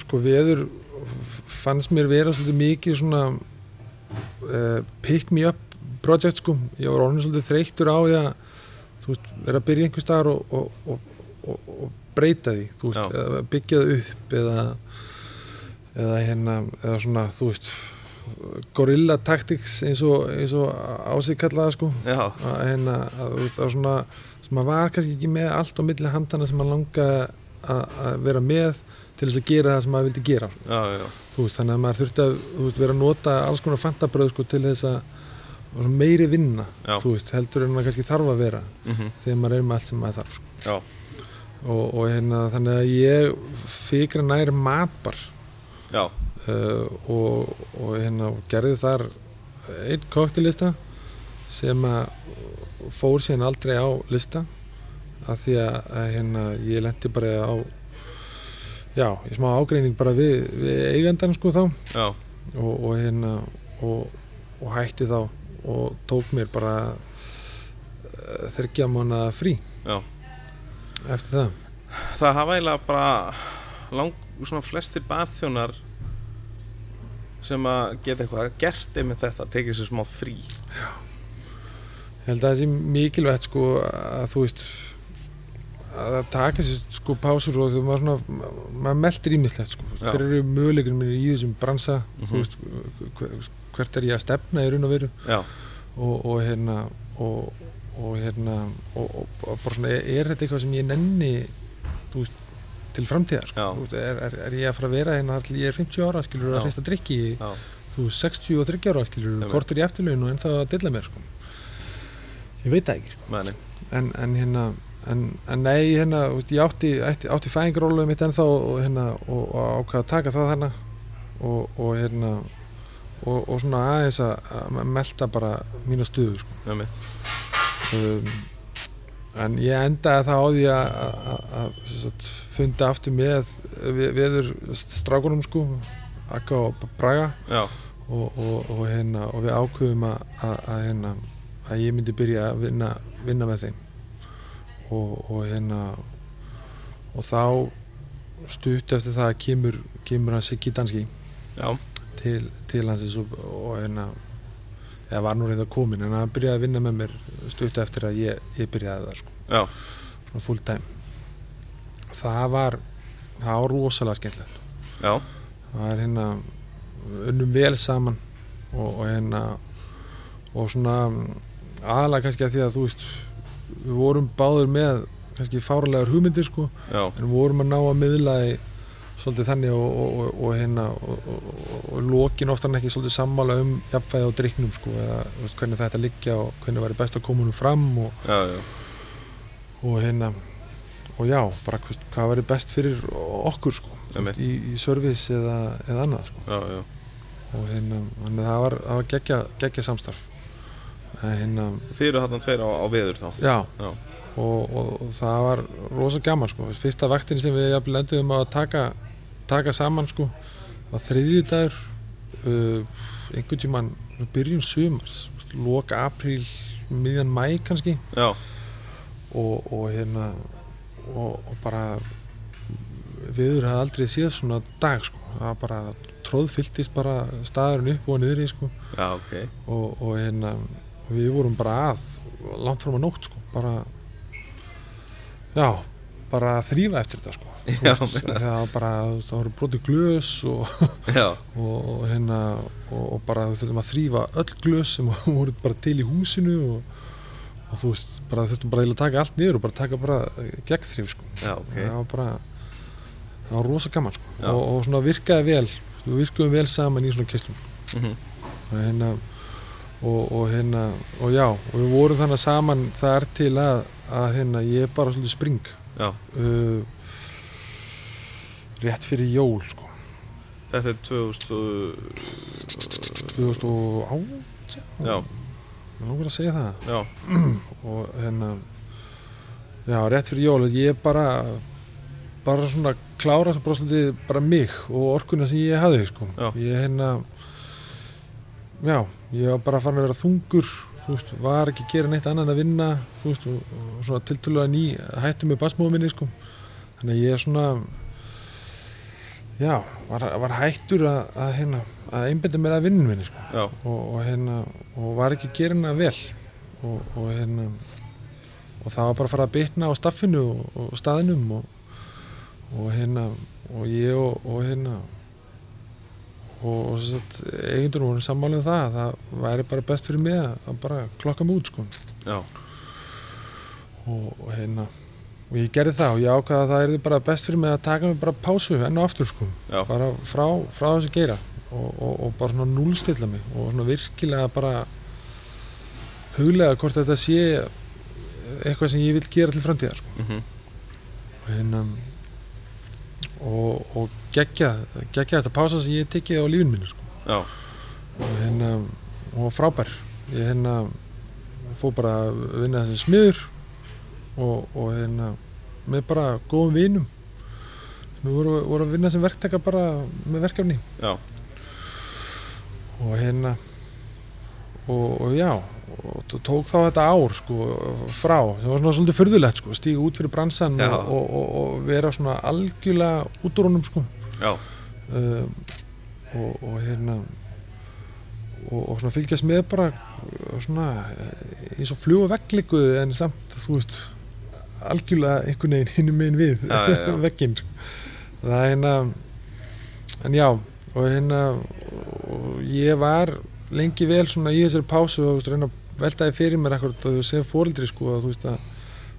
sko veður fannst mér vera svolítið mikið svona uh, pick me up project sko, ég var orðin svolítið þreyttur á því að þú veist, vera að byrja einhver staðar og, og, og, og, breyta því, þú veist, eða byggja það upp eða eða hérna, eða svona, þú veist gorilla tactics eins og, ásig kallaða sko. Að hérna, að, þú veist, að svona sem maður var kannski ekki með allt á milli handana sem maður langaði að, að vera með til þess að gera það sem maður vildi gera sko. já, já, þú veist, þannig að maður þurfti að veist, vera að nota alls konar fantabröð sko, til þess að meiri vinna veist, heldur en maður kannski þarf að vera mm þegar maður er með allt sem maður þarf sko. og, og hérna, þannig að ég fikra nær matbar já, uh, og, og hérna gerði þar einn koktelista sem að fór síðan aldrei á lista af því að, að hérna, ég lendi bara á já, í smá ágreining bara við, við eigandan sko þá. Já, og, og hérna og, og hætti þá og tók mér bara uh, þryggja mánu frí. Já. Eftir það. Það hafa eiginlega bara lang, svona flestir barþjónar sem að geta eitthvað gert einmitt þetta, tekið sér smá frí. Ég held að það sé mikilvægt sko að þú veist að það taka sér sko pásur og þú maður svona, maður meldir ímislegt sko, Já. hver eru möguleikurinn mínir í þessum bransa, Mhm. þú veist hvert er ég að stefna í raun og veru og, og hérna og, og hérna og, og, og bara svona, er, er þetta eitthvað sem ég nenni þú veist, til framtíðar sko. Þú veist, er, er, er ég að fara að vera hérna til ég er 50 ára skilur Já. að hrista drikki í Já, þú veist, 63 ára skilur kortur í eftirlaun og ennþá að dilla mér sko. ég veit það ekki sko. en, en hérna en, en nei, hérna, þú ég átti átti, átti fæðingaróluðu mitt ennþá og, hérna, og, og ákvað að taka það þarna og, og hérna og, og svona aðeins að, að melta bara mína stuðu sko. um, en ég endaði það á því að, að, að funda aftur með við, viður strákunum sko Akka og Braga. Og, og, og, hérna, og við ákveðum að, að, að, hérna, að ég myndi byrja að vinna, vinna með þeim. Og, og hérna og þá stutt eftir það kemur, kemur hann Siggi Danski. Já, til, til hansins og, og hérna eða var nú reynda komin en hann byrjaði að vinna með mér stutt eftir að ég, ég byrjaði það sko, svona full time. Það var það var rosalega skemmtilegt. Það er hérna unnum vel saman og, og hérna og svona aðalega kannski að því að þú veist við vorum báður með kannski fáralegar hugmyndir sko já, en við vorum að ná að miðla í svolítið þannig og, og, og, og hérna og, og, og lokin oftar en ekki svolítið sammála um jafnvæði á drikknum sko eða veist, hvernig þetta liggja og hvernig væri best að koma húnum fram og, já, já, og hérna og já, bara hvað væri best fyrir okkur sko í, í service eða, eða annað sko. Já, og hérna, það var, það var geggja, geggja samstarf. Hérna, Þið eru þarna tveir á, á veður þá? Já. Og, og, og það var rosa gaman sko, fyrsta vaktin sem við jafnvel enduðum að taka, taka saman sko, var þriðju dagur uh, einhvern tímann við byrjun sumars, loka apríl miðjan mæ kannski. Og, og hérna og, og bara viður hafði aldrei séð svona dag sko, það var bara tróðfylltist bara staðurinn upp og niður í sko. Já, ok. Og, og hérna við vorum bara að langt fram að nótt sko bara já, bara að þrýfa eftir þetta sko Já, veist, það var bara, það voru brotið glös og, og, og hérna og, og bara við þurfum að þrýfa öll glös sem [LAUGHS] voru bara til í húsinu og, og þú veist, bara þurftum bara að taka allt niður og bara taka bara gegnþrif sko. Já, ok. Það var bara það var rosa gaman sko. Og, og svona virkaði vel við virkuðum vel saman í svona kistlum sko. Mhm. og hérna og, og hérna og já og við vorum þannig saman þar til að, að hérna ég er bara svolítið spring. Uh, rétt fyrir jól sko þetta er 2000 og- 2008 Já, ég langar að segja það já, [CLEARS THROAT] og hérna já rétt fyrir jól ég bara bara svona klára bara, svolítið, bara mig og orkuna sem ég hafði sko. Já. ég hérna já, ég var bara farin að vera þungur þú veist, var ekki að gera neitt annað en að vinna þú veist, og, og svona tiltölulega ný hættu með basmóðu minni sko. þannig að ég er svona já, var, var hættur að, að, hérna, að einbynda mér að vinnun minni sko. Og, og hérna og var ekki hérna vel. Og, og hérna og það var bara að fara að bitna á staffinu og, og staðinum og, og hérna og ég og, og hérna eigindur voru sammálið um það að það væri bara best fyrir mig að, bara klokka mig út sko. Og hérna og ég gerði það og ég ákvaða að það er bara best fyrir mig að taka mig bara pásu enn og aftur sko. Já, bara frá, frá þessu geira. Og, og, og bara svona núlstilla mig og svona virkilega bara huglega hvort þetta sé eitthvað sem ég vil gera til framtíðar sko. mhm, og hérna og, og gegja gegja þetta pása sem ég tekið á lífin minni sko. já, og hérna og frábær. Ég hérna fór bara að vinna þessi smiður og, og hérna með bara góðum vinum. Sem voru, voru að vinna sem verktaka bara með verkefni. Já, og hérna og, og já og tók þá þetta ár sko frá, það var svona svolítið furðulegt sko, stíga út fyrir bransan og, og, vera svona algjörlega út úr honum sko. Já, um, og, og hérna og, og svona fylgjast með bara svona eins og fluga veggliku en samt þú veist algjörlega einhvern veginn hinnum megin við [LAUGHS] vegginn sko. það er hérna en já og hérna og ég var lengi vel svona í þessari pásu og þú veist, reyna að veltaði fyrir mér akkurat og sem fóreldri sko að þú veist að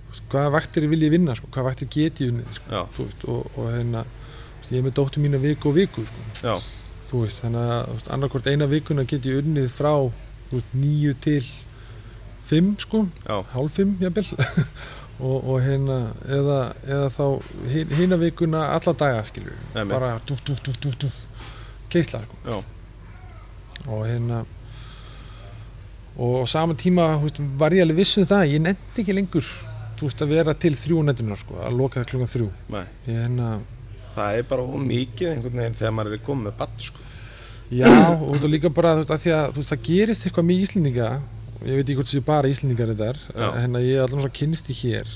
þú hvaða vaktir vil ég vinna sko, hvaða vaktir get ég unnið sko, þú veist, og, og hérna þú ég er með dóttur mína viku og viku sko, þú veist, þannig að þú veist, annarkvort eina vikuna get ég unnið frá þú nýju til fimm sko, hálf fimm jafnvel [LAUGHS] og, og hérna eða, eða þá hina vikuna alla daga skilur Einmitt. bara dúf, dúf, dúf, dúf, dúf keisla sko. og hérna og á sama tíma veist, var ég alveg viss um það ég nefndi ekki lengur þú veist að vera til þrjú nættunar sko, að loka klukkan þrjú nei. ég hérna Það er bara ómikið einhvern veginn þegar maður er komið með batt, sko. Já, og þú líka bara, þú veist, að að þú veist, það gerist eitthvað með Íslendinga ég veit ekki hvort þessi bara Íslendingar þetta er hérna ég er allan svona kynst í hér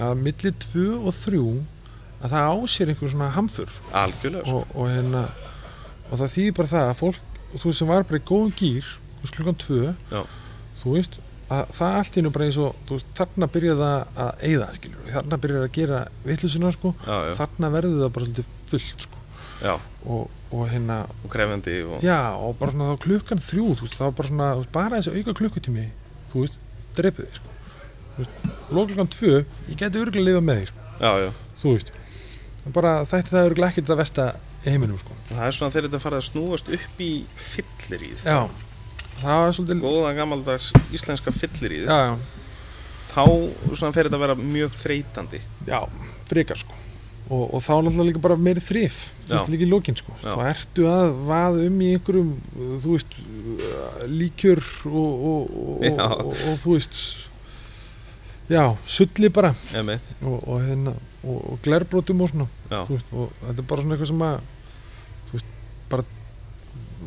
að milli 2 og 3 að það á sér einhver svona hamfur Algjörlega, sko. og, og hérna og það þýðir bara það að fólk þú sem var bara í góðum gýr klukkan 2 Já. þú veist, að það allt í einu bara eins og veist, þarna byrjaði það að skilur, þarna byrjaði að gera vittlusuna sko, þarna verður það bara svolítið fullt sko og, og hérna og krefjandi og... Já, og bara svona þá klukkan þrjú, veist, þá bara svona, bara þessi auka klukkutími, þú veist, dreipið þig, sko. Klukkan tvö, ég geti örgulega að lifa með þig, sko, Já, já. þú veist. En bara þætti það örgulega ekkert að vesta í heiminum, sko. Það er svona þegar þetta farið að snúast upp í fylliríð. Já. Það var svolítið, Góða gammaldags íslenska fylliríð. já, já, Þá svona fer þetta að vera mjög þreytandi. já, frekar, sko. Og, og þá náttúrulega líka bara meiri þrif, þú veist, líka í lokin, sko. Já. Þá ertu að vaða um í einhverjum, þú veist, líkjör og, og, og, þú veist, já, sulli bara. Og, og, hérna, og, glerbrotum og svona veist, og þetta er bara svona eitthvað sem að þú veist, bara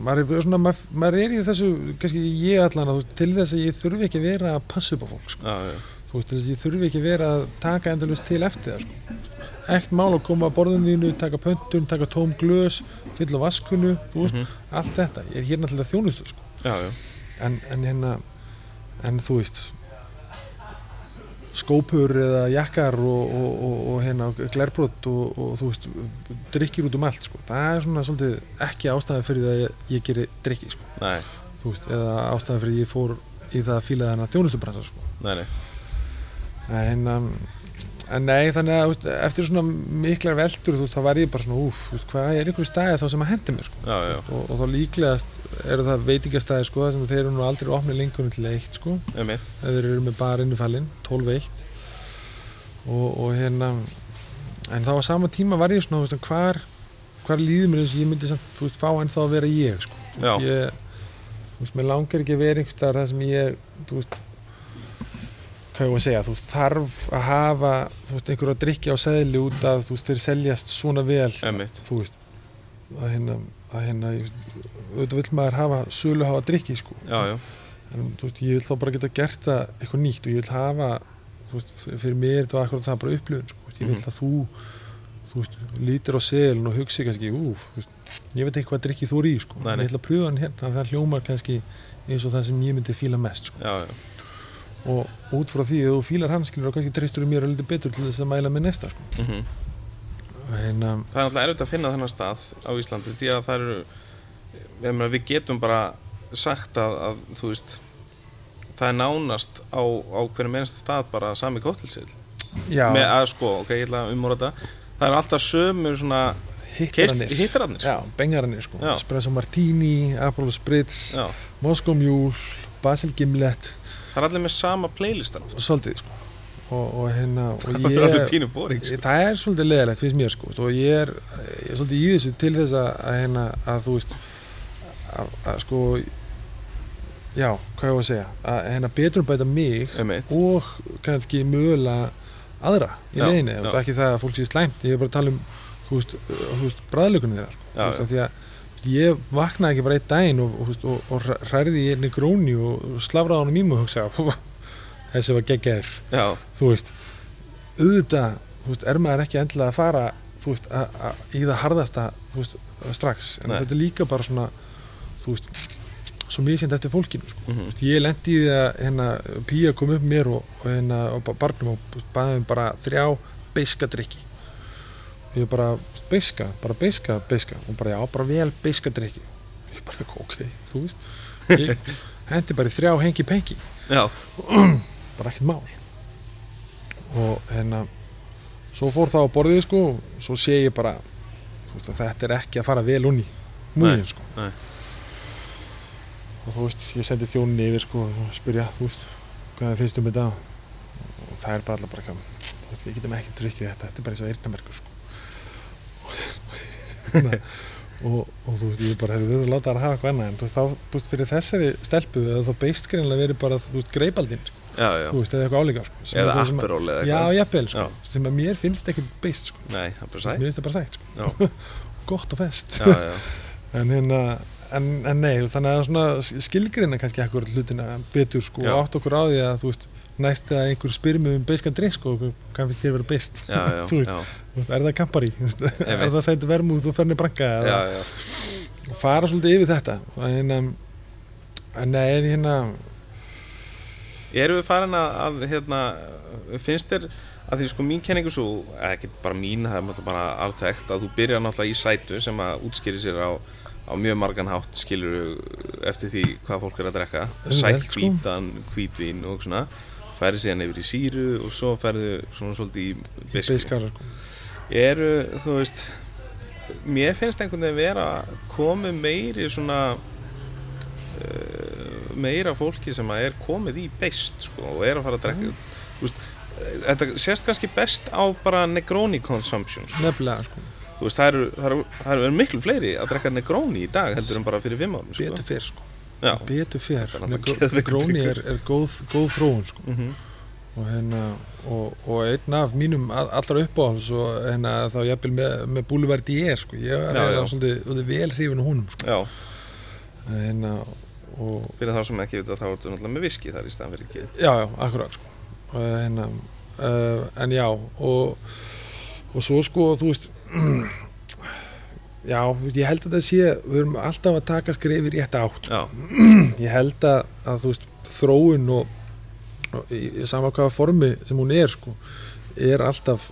maður er, svona, maður, maður er í þessu kannski ég allan að til þess að ég þurfi ekki að vera að passa upp á fólk sko. já, já. þú veist, til þess að ég þurfi ekki að vera að taka endalust til eftir það sko. Ekkert mál að koma að borðinu þínu, taka pöntun, taka tóm glös fylla vaskunu, veist, Mhm. allt þetta ég er hérna til að þjónustu sko. Já, já. en, en hérna en þú veist skópur eða jakkar og, og, og, og hérna glerbrot og, og þú veist drikkir út um allt sko. það er svona svolítið ekki ástæði fyrir það að ég, ég geri drikki sko. Nei, þú veist, eða ástæði fyrir ég fór í það að fíla þennan þjónustubransa sko. nei, nei. en, um, en nei þannig að veist, eftir svona miklar veldur veist, þá var ég bara svona úf, hvað er einhverju stæði þá sem að hendi mér sko. Já, já. og, og þá líklegast eru það veitingastæði sko, sem þeir eru nú aldrei opnið lengur til eitt sko þeir eru með bara innifallin 12-1 og, og hérna en þá á sama tíma var ég svona hvar, hvar líður mér eins og ég myndi samt, þú veist, fá ennþá að vera ég sko. Ég, þú veist, mér langar ekki að vera einhvers staðar það sem ég þú veist hvað ég var að segja, þú þarf að hafa þú veist, einhverja drikki á seðli út af þú veist, þeir seljast svona vel Emitt. þú veist að hérna, að hérna auðvitað vill maður hafa sölu hafa drikki sko Já, já. en þú veist, ég vil þá bara geta gert það eitthvað nýtt og ég vil hafa þú veist, fyrir mér þetta akkurat það bara upplifun sko. ég vil Mhm. að þú þú veist, lítir á selin og hugsi kannski úf, ég veit ekki hvað drikki þú er í sko. Nei, nei. ég ætla að pröfa hann hérna það hljómar kannski eins og það sem ég myndi fíla mest sko. Já, já. Og út frá því að þú fílar skilur og kannski treystur mér að lítið betur til þess að mæla með næsta sko. Mm en um, Það er náttúrulega erfitt að finna þennan stað á Íslandi því að það eru við getum bara sagt að, að þú veist það er nánast á, á hverjum einasta stað bara sami kóttilsill já, með að sko, ok, ég ætla að umóra þetta. Það er alltaf sömu svona hittarannir bengarannir sko. Já. espresso martini, Apollo Spritz Moscow Mule, Basil Gimlet það er allir með sama playlistan svolítið sko. og, og hérna og [LAUGHS] það er alveg pínu boring sko. það er svolítið leðilegt finnst mér sko og ég er, ég er svolítið í þessu til þess að, að hérna að þú veist að, að sko já, hvað ég var að segja að hérna betur bæta mig Einmitt. og kannski mögulega aðra í og ekki það að fólk sé slæmt ég er bara að tala um þú veist bræðlökunni sko. Af því að ég vaknaði ekki bara einn daginn og, og, og, hrærði í einni gróni og slafraði á hann í mig og hugsaði þessi var geggjaður. Já, þú veist auðvitað, veist, er maður ekki endilega að fara veist, a, a, í það harðasta veist, strax, en Nei. þetta er líka bara svona, þú veist svo misjænt eftir fólkinu, sko. Þú veist, ég lendi í því að hérna, Pía kom upp mér og, og hérna barnum og baði um bara þrjá beiska drikki ég bara, beiska, bara beiska, beiska. Og bara, já, bara vel beiska drikki ég bara, ok, þú veist. Ég [LAUGHS] hendi bara í þrjá hengi penki já, [CLEARS THROAT] bara ekkert mál. Og hérna svo fór það á borðið sko. Og svo sé ég bara veist, þetta er ekki að fara vel unni múin sko. nei. og þú veist, ég sendi þjóninni yfir sko og spyrja, þú veist, hvað finnst um þetta. Og það er bara allar bara þú veist, við getum ekki tryggið þetta þetta er bara eins og eyrnamerkur sko [LAUGHS] og, og þú veist, ég bara, hefur við láta það að hafa eitthvað annað en þú veist, þá, veist, fyrir þessari stelpu eða þá beist greinlega verið bara, þú veist, greipaldinn sko, Já, já. þú veist, eða eitthvað álíka sko, Eða er að- apperól eða Já, eitthvað. jafnvel, sko, Já. sem að mér finnst ekki beist sko, Nei, það bara mér finnst það bara sætt sko, Já, [LAUGHS] gott og fest já, já. [LAUGHS] en hérna en, en nei, þannig að svona skilgreina kannski akkur hlutina betur sko, Já. og átt okkur á því að þú veist næst að einhver spyrir mig um beiskan drink sko, hvað finnst þér að vera beist? Já, [LAUGHS] já, Þú veist, er það kampari, er það sæti vermúð og ferni branka já, eða, já. og fara svolítið yfir þetta. Og hérna en nei, en hérna Erum við farin að, að hérna, finnst þér að því sko mín kenningu svo, ekki bara mín, það er bara alþekkt að þú byrjar náttúrulega í sætu sem að útskýri sér á, á mjög margan hátt skilur eftir því hvað fólk er að drekka. Sætt sko. hvítan, hvítvín og svona færi síðan yfir í síru og svo færðu svona svolítið í beiskara sko. eru, þú veist mér finnst einhvern veginn vera komið meiri svona uh, meira fólki sem að er komið í beist sko, og er að fara að drekka þú veist, þetta sést kannski best á bara Negroni consumption sko. nefnilega sko. Veist, það eru, eru, eru miklu fleiri að drekka Negroni í dag heldur en bara fyrir fimm árum sko. betur fyrr sko. Betur fyrr er gróni er, er góð, góð þróun sko. mm og hérna og, og einn af mínum all- allra uppáhalds og hérna þá jafnvel með, með Boulevard D.R. sko, ég er Já, svolítið, svolítið vel hrifin á húnum sko. já, hérna og fyrir þá sem ekki veit að þá er þetta náttúrulega með viski þar í staðan fyrir ekki já, já, akkurat sko. hérna uh, en já og, og svo sko, þú veist [CLEARS THROAT] já, ég held að þetta sé við erum alltaf að taka skrif í rétt átt Já, [CLEARS THROAT] ég held að, að þú veist, þróun og, og í, í sama hvaða formi sem hún er sko, er alltaf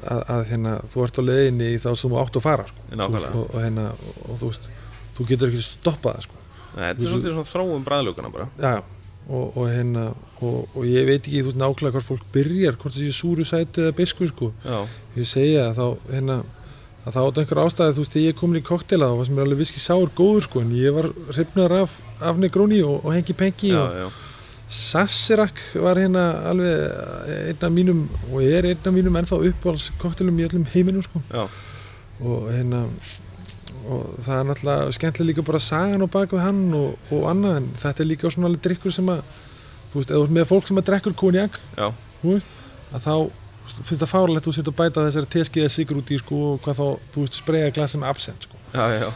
að, að hérna, þú ert á leiðinni í þá sem þú átt að fara sko, Nákvæmlega. og, og, hérna, og, og þú veist þú getur ekki stoppað það sko. Nei, þetta er svolítið svona þróum bræðlugana bara já, já. og, og, hérna, og, og ég veit ekki þú veist nákvæmlega hvar fólk byrjar hvort það sé súru sætu eða bisku sko. Ég segja að þá hérna, að það átt einhver ástæði þú veist þegar ég komin í koktela þá var sem er alveg viski sár góður sko en ég var hrifnar af, af Negroni og, og hengi pengi já, og já, Sasirak var hérna alveg einn af mínum og er einn af mínum ennþá uppáhalds koktelum í öllum heiminum sko. Já, og hérna og það er náttúrulega skemmtilega líka bara sagan á bak við hann og, og annað en þetta er líka svona alveg drikkur sem að þú veist, eða með fólk sem að drekkur konjak að þá finnst það fárlegt að þú að bæta þessari teskiða sigur út í sko og hvað þá, þú veist, spreyja glasi með absent sko. Já, já,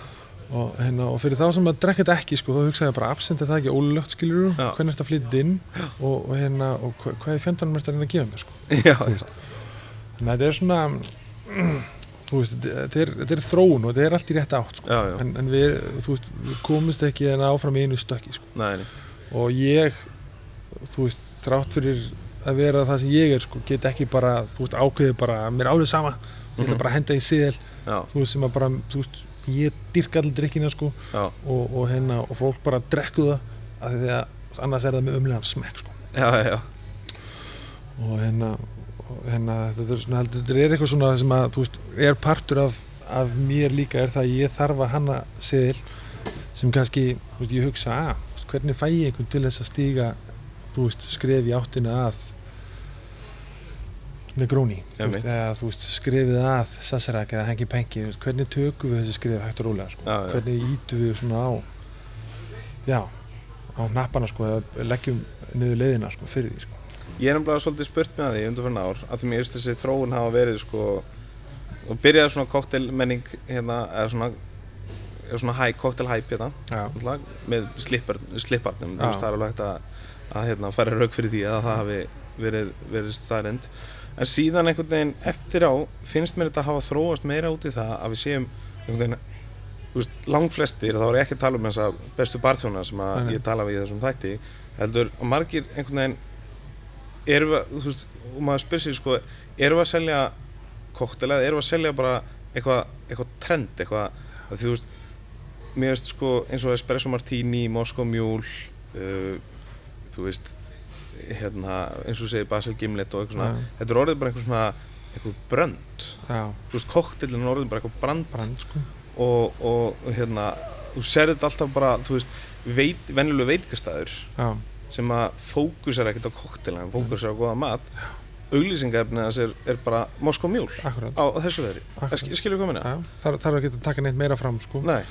og, hérna, og fyrir þá sem að drekka þetta ekki sko, þá hugsaði ég bara absent er það ekki ólögt skilur hvernig er þetta flytt inn? Og, og, hérna, og hva, hvað er fjöndanum þetta að gefa mér sko? [LAUGHS] Þannig að þetta er svona [CLEARS THROAT] veist, þetta er, þetta er þróun og þetta er allt í rétt átt sko. En, en við, veist, við komumst ekki en áfram í einu stökki sko. Nei, nei. og ég þú veist, þrátt fyrir að vera það sem ég er sko, get ekki bara, þú veist, ákveðið bara mér er alveg sama, ég ætla Mhm. bara að henda í síðel Já, þú veist, sem að bara, þú veist ég dyrka allir drikkina sko. Og, og hérna, og fólk bara drekku það af því að annars er það með umlegan smekk sko. Já, já, og hérna, hérna þetta, er svona, heldur, þetta er eitthvað svona sem að þú veist, er partur af, af mér líka er það að ég þarf að hanna seðil sem kannski, þú veist, ég hugsa að veist, hvernig fæ ég einhvern til þess að stíga þú veist, skref í áttina að Veist, veist, skrefið að Sassarak eða Hengi Pengi, veist, hvernig tökum við þessi skref hægt og rólega, sko, Já, já. hvernig ítum við svona á já, á hnappana sko, eða leggjum niður leiðina sko, fyrir því sko? Ég er nefnilega svolítið spurt með því undir fyrir ár að því mér finnst þessi þróun hafa verið sko og byrjaði svona koktelmenning hérna, eða svona eða svona hæ, koktelhæp hérna náttúrulega, með slipparnum veist það er alveg hægt að, að hérna, færa rauk fyrir því að það hafi verið, verið staðrind en síðan einhvern veginn eftir á finnst mér þetta hafa þróast meira út í það að við séum einhvern veginn langflestir, þá er ég ekki að tala um þess að bestu barþjóna sem að Nei, ég tala við í þessum þætti heldur að margir einhvern veginn erum við, að- þú veist, og maður spyr sér sko, erum við að selja koktela eða erum við að selja bara eitthvað eitthvað trend, eitthvað að þú veist, mér veist sko eins og espresso martini, Moscow mule uh, þú veist hérna, eins og þú segir Basil Gimlet og eitthvað svona Já. þetta er orðið bara einhver svona eitthvað brönd. Já, þú veist, koktillin er orðið bara eitthvað brand, brand sko. Og, og, og hérna þú ser þetta alltaf bara, þú veist veit, venjulega veitkastæður já, sem að fókusar ekkert á koktillin fókusar á góða mat. Auglýsingaefnið hans er, er bara Moskó mjól akkurat. á þessu veðri skilur við já, þar þarf ekki að taka neitt meira fram sko. Nei,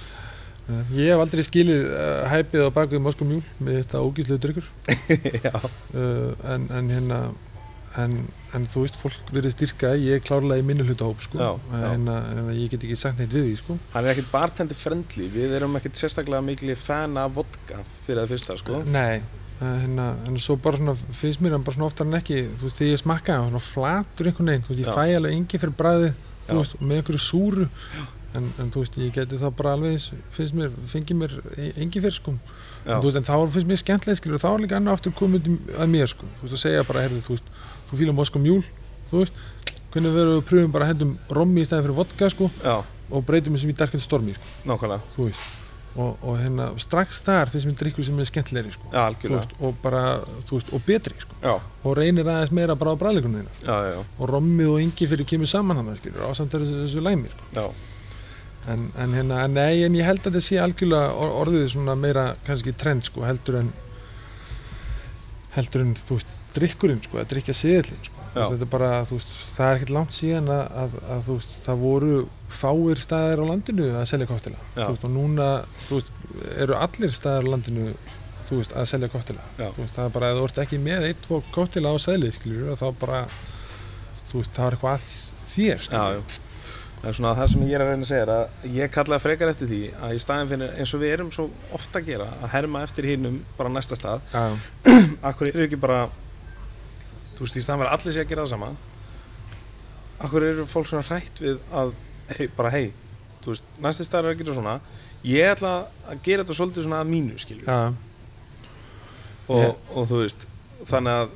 ég hef aldrei skilið uh, hæpið á bakvið Moskó mjúl með þetta ógíslega dryggur [LAUGHS] já, uh, en, en hérna en, en þú veist, fólk verið styrka ég er klárlega í minni hlutahóp sko. Já, já. En, en ég get ekki sagt neitt við því sko. Hann er ekkert bartendi friendly. Við erum ekkert sérstaklega mikli fan af vodka fyrir það fyrsta, sko. Nei, hérna, en svo bara svona finnst mér hann bara svona oftar en ekki þú veist, þegar ég smakka hann, svona flatur einhvern veginn. Þú veist, ég Já. fæ alveg engi fyrir bræðið Já. þú veist, með einhverju súru en, en þú veist, ég geti þá bara alveg finnst mér, fengi mér engi fyrir sko, en, veist, en þá finnst mér skemmtilega skilur, þá er líka annar aftur komið að mér sko, þú veist, að segja bara, herri, þú veist þú fílar Moskó mjúl, þú veist hvernig verður við pröfum bara að hendum rommi í stæði fyrir vodka sko, já, og breytum þessum í darkend stormi sko, nákvæmlega. Þú veist og, og hérna, strax þar finnst mér drikkur sem er skemmtilegri sko. Já, þú algjörlega veist, og bara, þú veist, og betri sko. Já, og reynir aðeins meira bara á bræðleikunum þína. Já, já, og rommið og yngi fyrir kemur saman hann skilur, ásamt þessu, þessu læmi sko. já, en, en hérna, en nei, en ég held að þetta sé algjörlega or- orðið svona meira kannski trend sko, heldur en heldur en, þú veist, drikkurinn sko, að drikja seðlinn sko. Þetta er bara, þú veist, það er ekkert langt síðan að, að, að þú veist, það voru fáir staðir á landinu að selja koktela Já. þú veist, og núna, þú veist, eru allir staðir á landinu þú veist, að selja koktela Já. þú veist, það er bara, ef þú ert ekki með eitt, tvo koktela á seðlið, skiljur, þá bara þú veist, það er eitthvað að þér, skiljur. Það er svona það sem ég er að reyna að segja er að ég kalla frekar eftir því að í staðin fyrir eins og við erum svo ofta að gera að herma eftir hinnum bara næsta stað. Já, [CLEARS THROAT] Akkur eru ekki bara þú veist, í staðan fyrir allir sé að gera það sama? Akkur eru fólk svona hrætt við að hei, bara hei, þú veist, næsti staðar er að gera svona. Ég ætla að gera þetta svolítið svona að mínu skilju já, og, Ég- og þú veist, þannig að,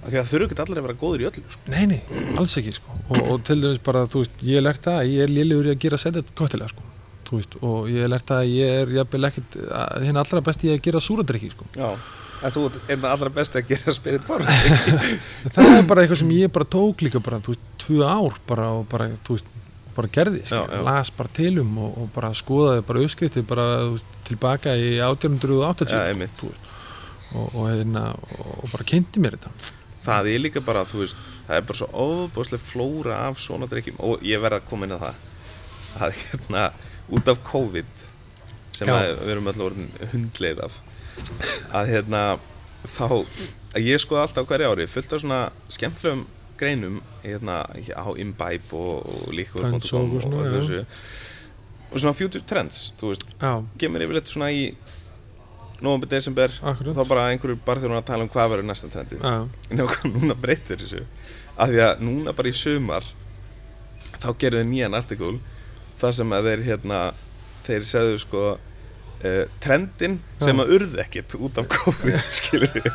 að því að þurfu ekki allir að vera góður í öllu sko. Nei, nei, alls ekki sko. og, og til dæmis bara, þú veist, ég hef lært það að ég er lélegur í að gera setja koktelega sko. Veist, og ég hef lært það að ég er jafnvel að hinn allra besti í að gera súradrykki sko. Já, en þú er það allra best að gera spirit bar [LAUGHS] það er bara eitthvað sem ég bara tók líka bara, þú veist, tvö ár bara og bara, þú veist, bara gerði, Já, já. las bara tilum og, og bara skoðaði bara uppskrifti bara veist, tilbaka í 1880 Já, sko, hérna, og, og bara kynnti mér þetta Það er líka bara, þú veist, það er bara svo óbúslega flóra af svona drikkjum og ég verð að koma inn á það. Að hérna, út af COVID sem að við erum öll orðin hundleið af að hérna, þá að ég skoða alltaf á hverju ári fullt af svona skemmtilegum greinum hérna á Imbibe og, og líka og svona, já. þessu. Og svona future trends, þú veist gemur yfirleitt svona í november, desember þá bara einhverju barþjóðun að tala um hvað verður næsta trendið já, en núna breytir þessu af því að núna bara í sumar þá gerðu þið nýjan artikul þar sem að þeir hérna þeir segðu sko uh, trendin sem Já. að urði ekkit út af COVID [LAUGHS] skilur við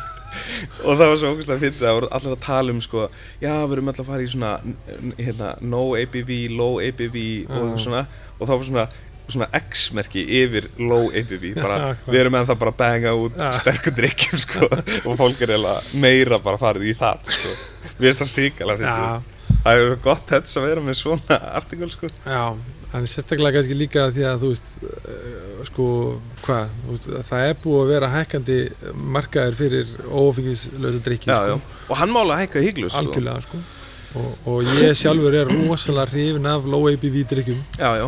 og það var svo fyndið að voru allir að tala um sko já við erum alltaf að fara í svona hérna, no ABV, low ABV og svona. Og þá var svona svona X-merki yfir low ABV bara, [LAUGHS] hvað? við erum ennþá bara að banga út Já. sterkur drikkjum sko. Og fólk er eiginlega meira bara farið í það sko. Við erum það sríkala já, það er gott þess að vera með svona artikul sko. Já, en sérstaklega kannski líka því að þú veist, uh, sko, hvað, það er búið að vera hækkandi markaðir fyrir ófengislösa drikki, sko, og hann mála hækka híglus sko. algjörlega, sko, og, og ég sjálfur er rosalega hrifin af low ABV drikkjum, já, já,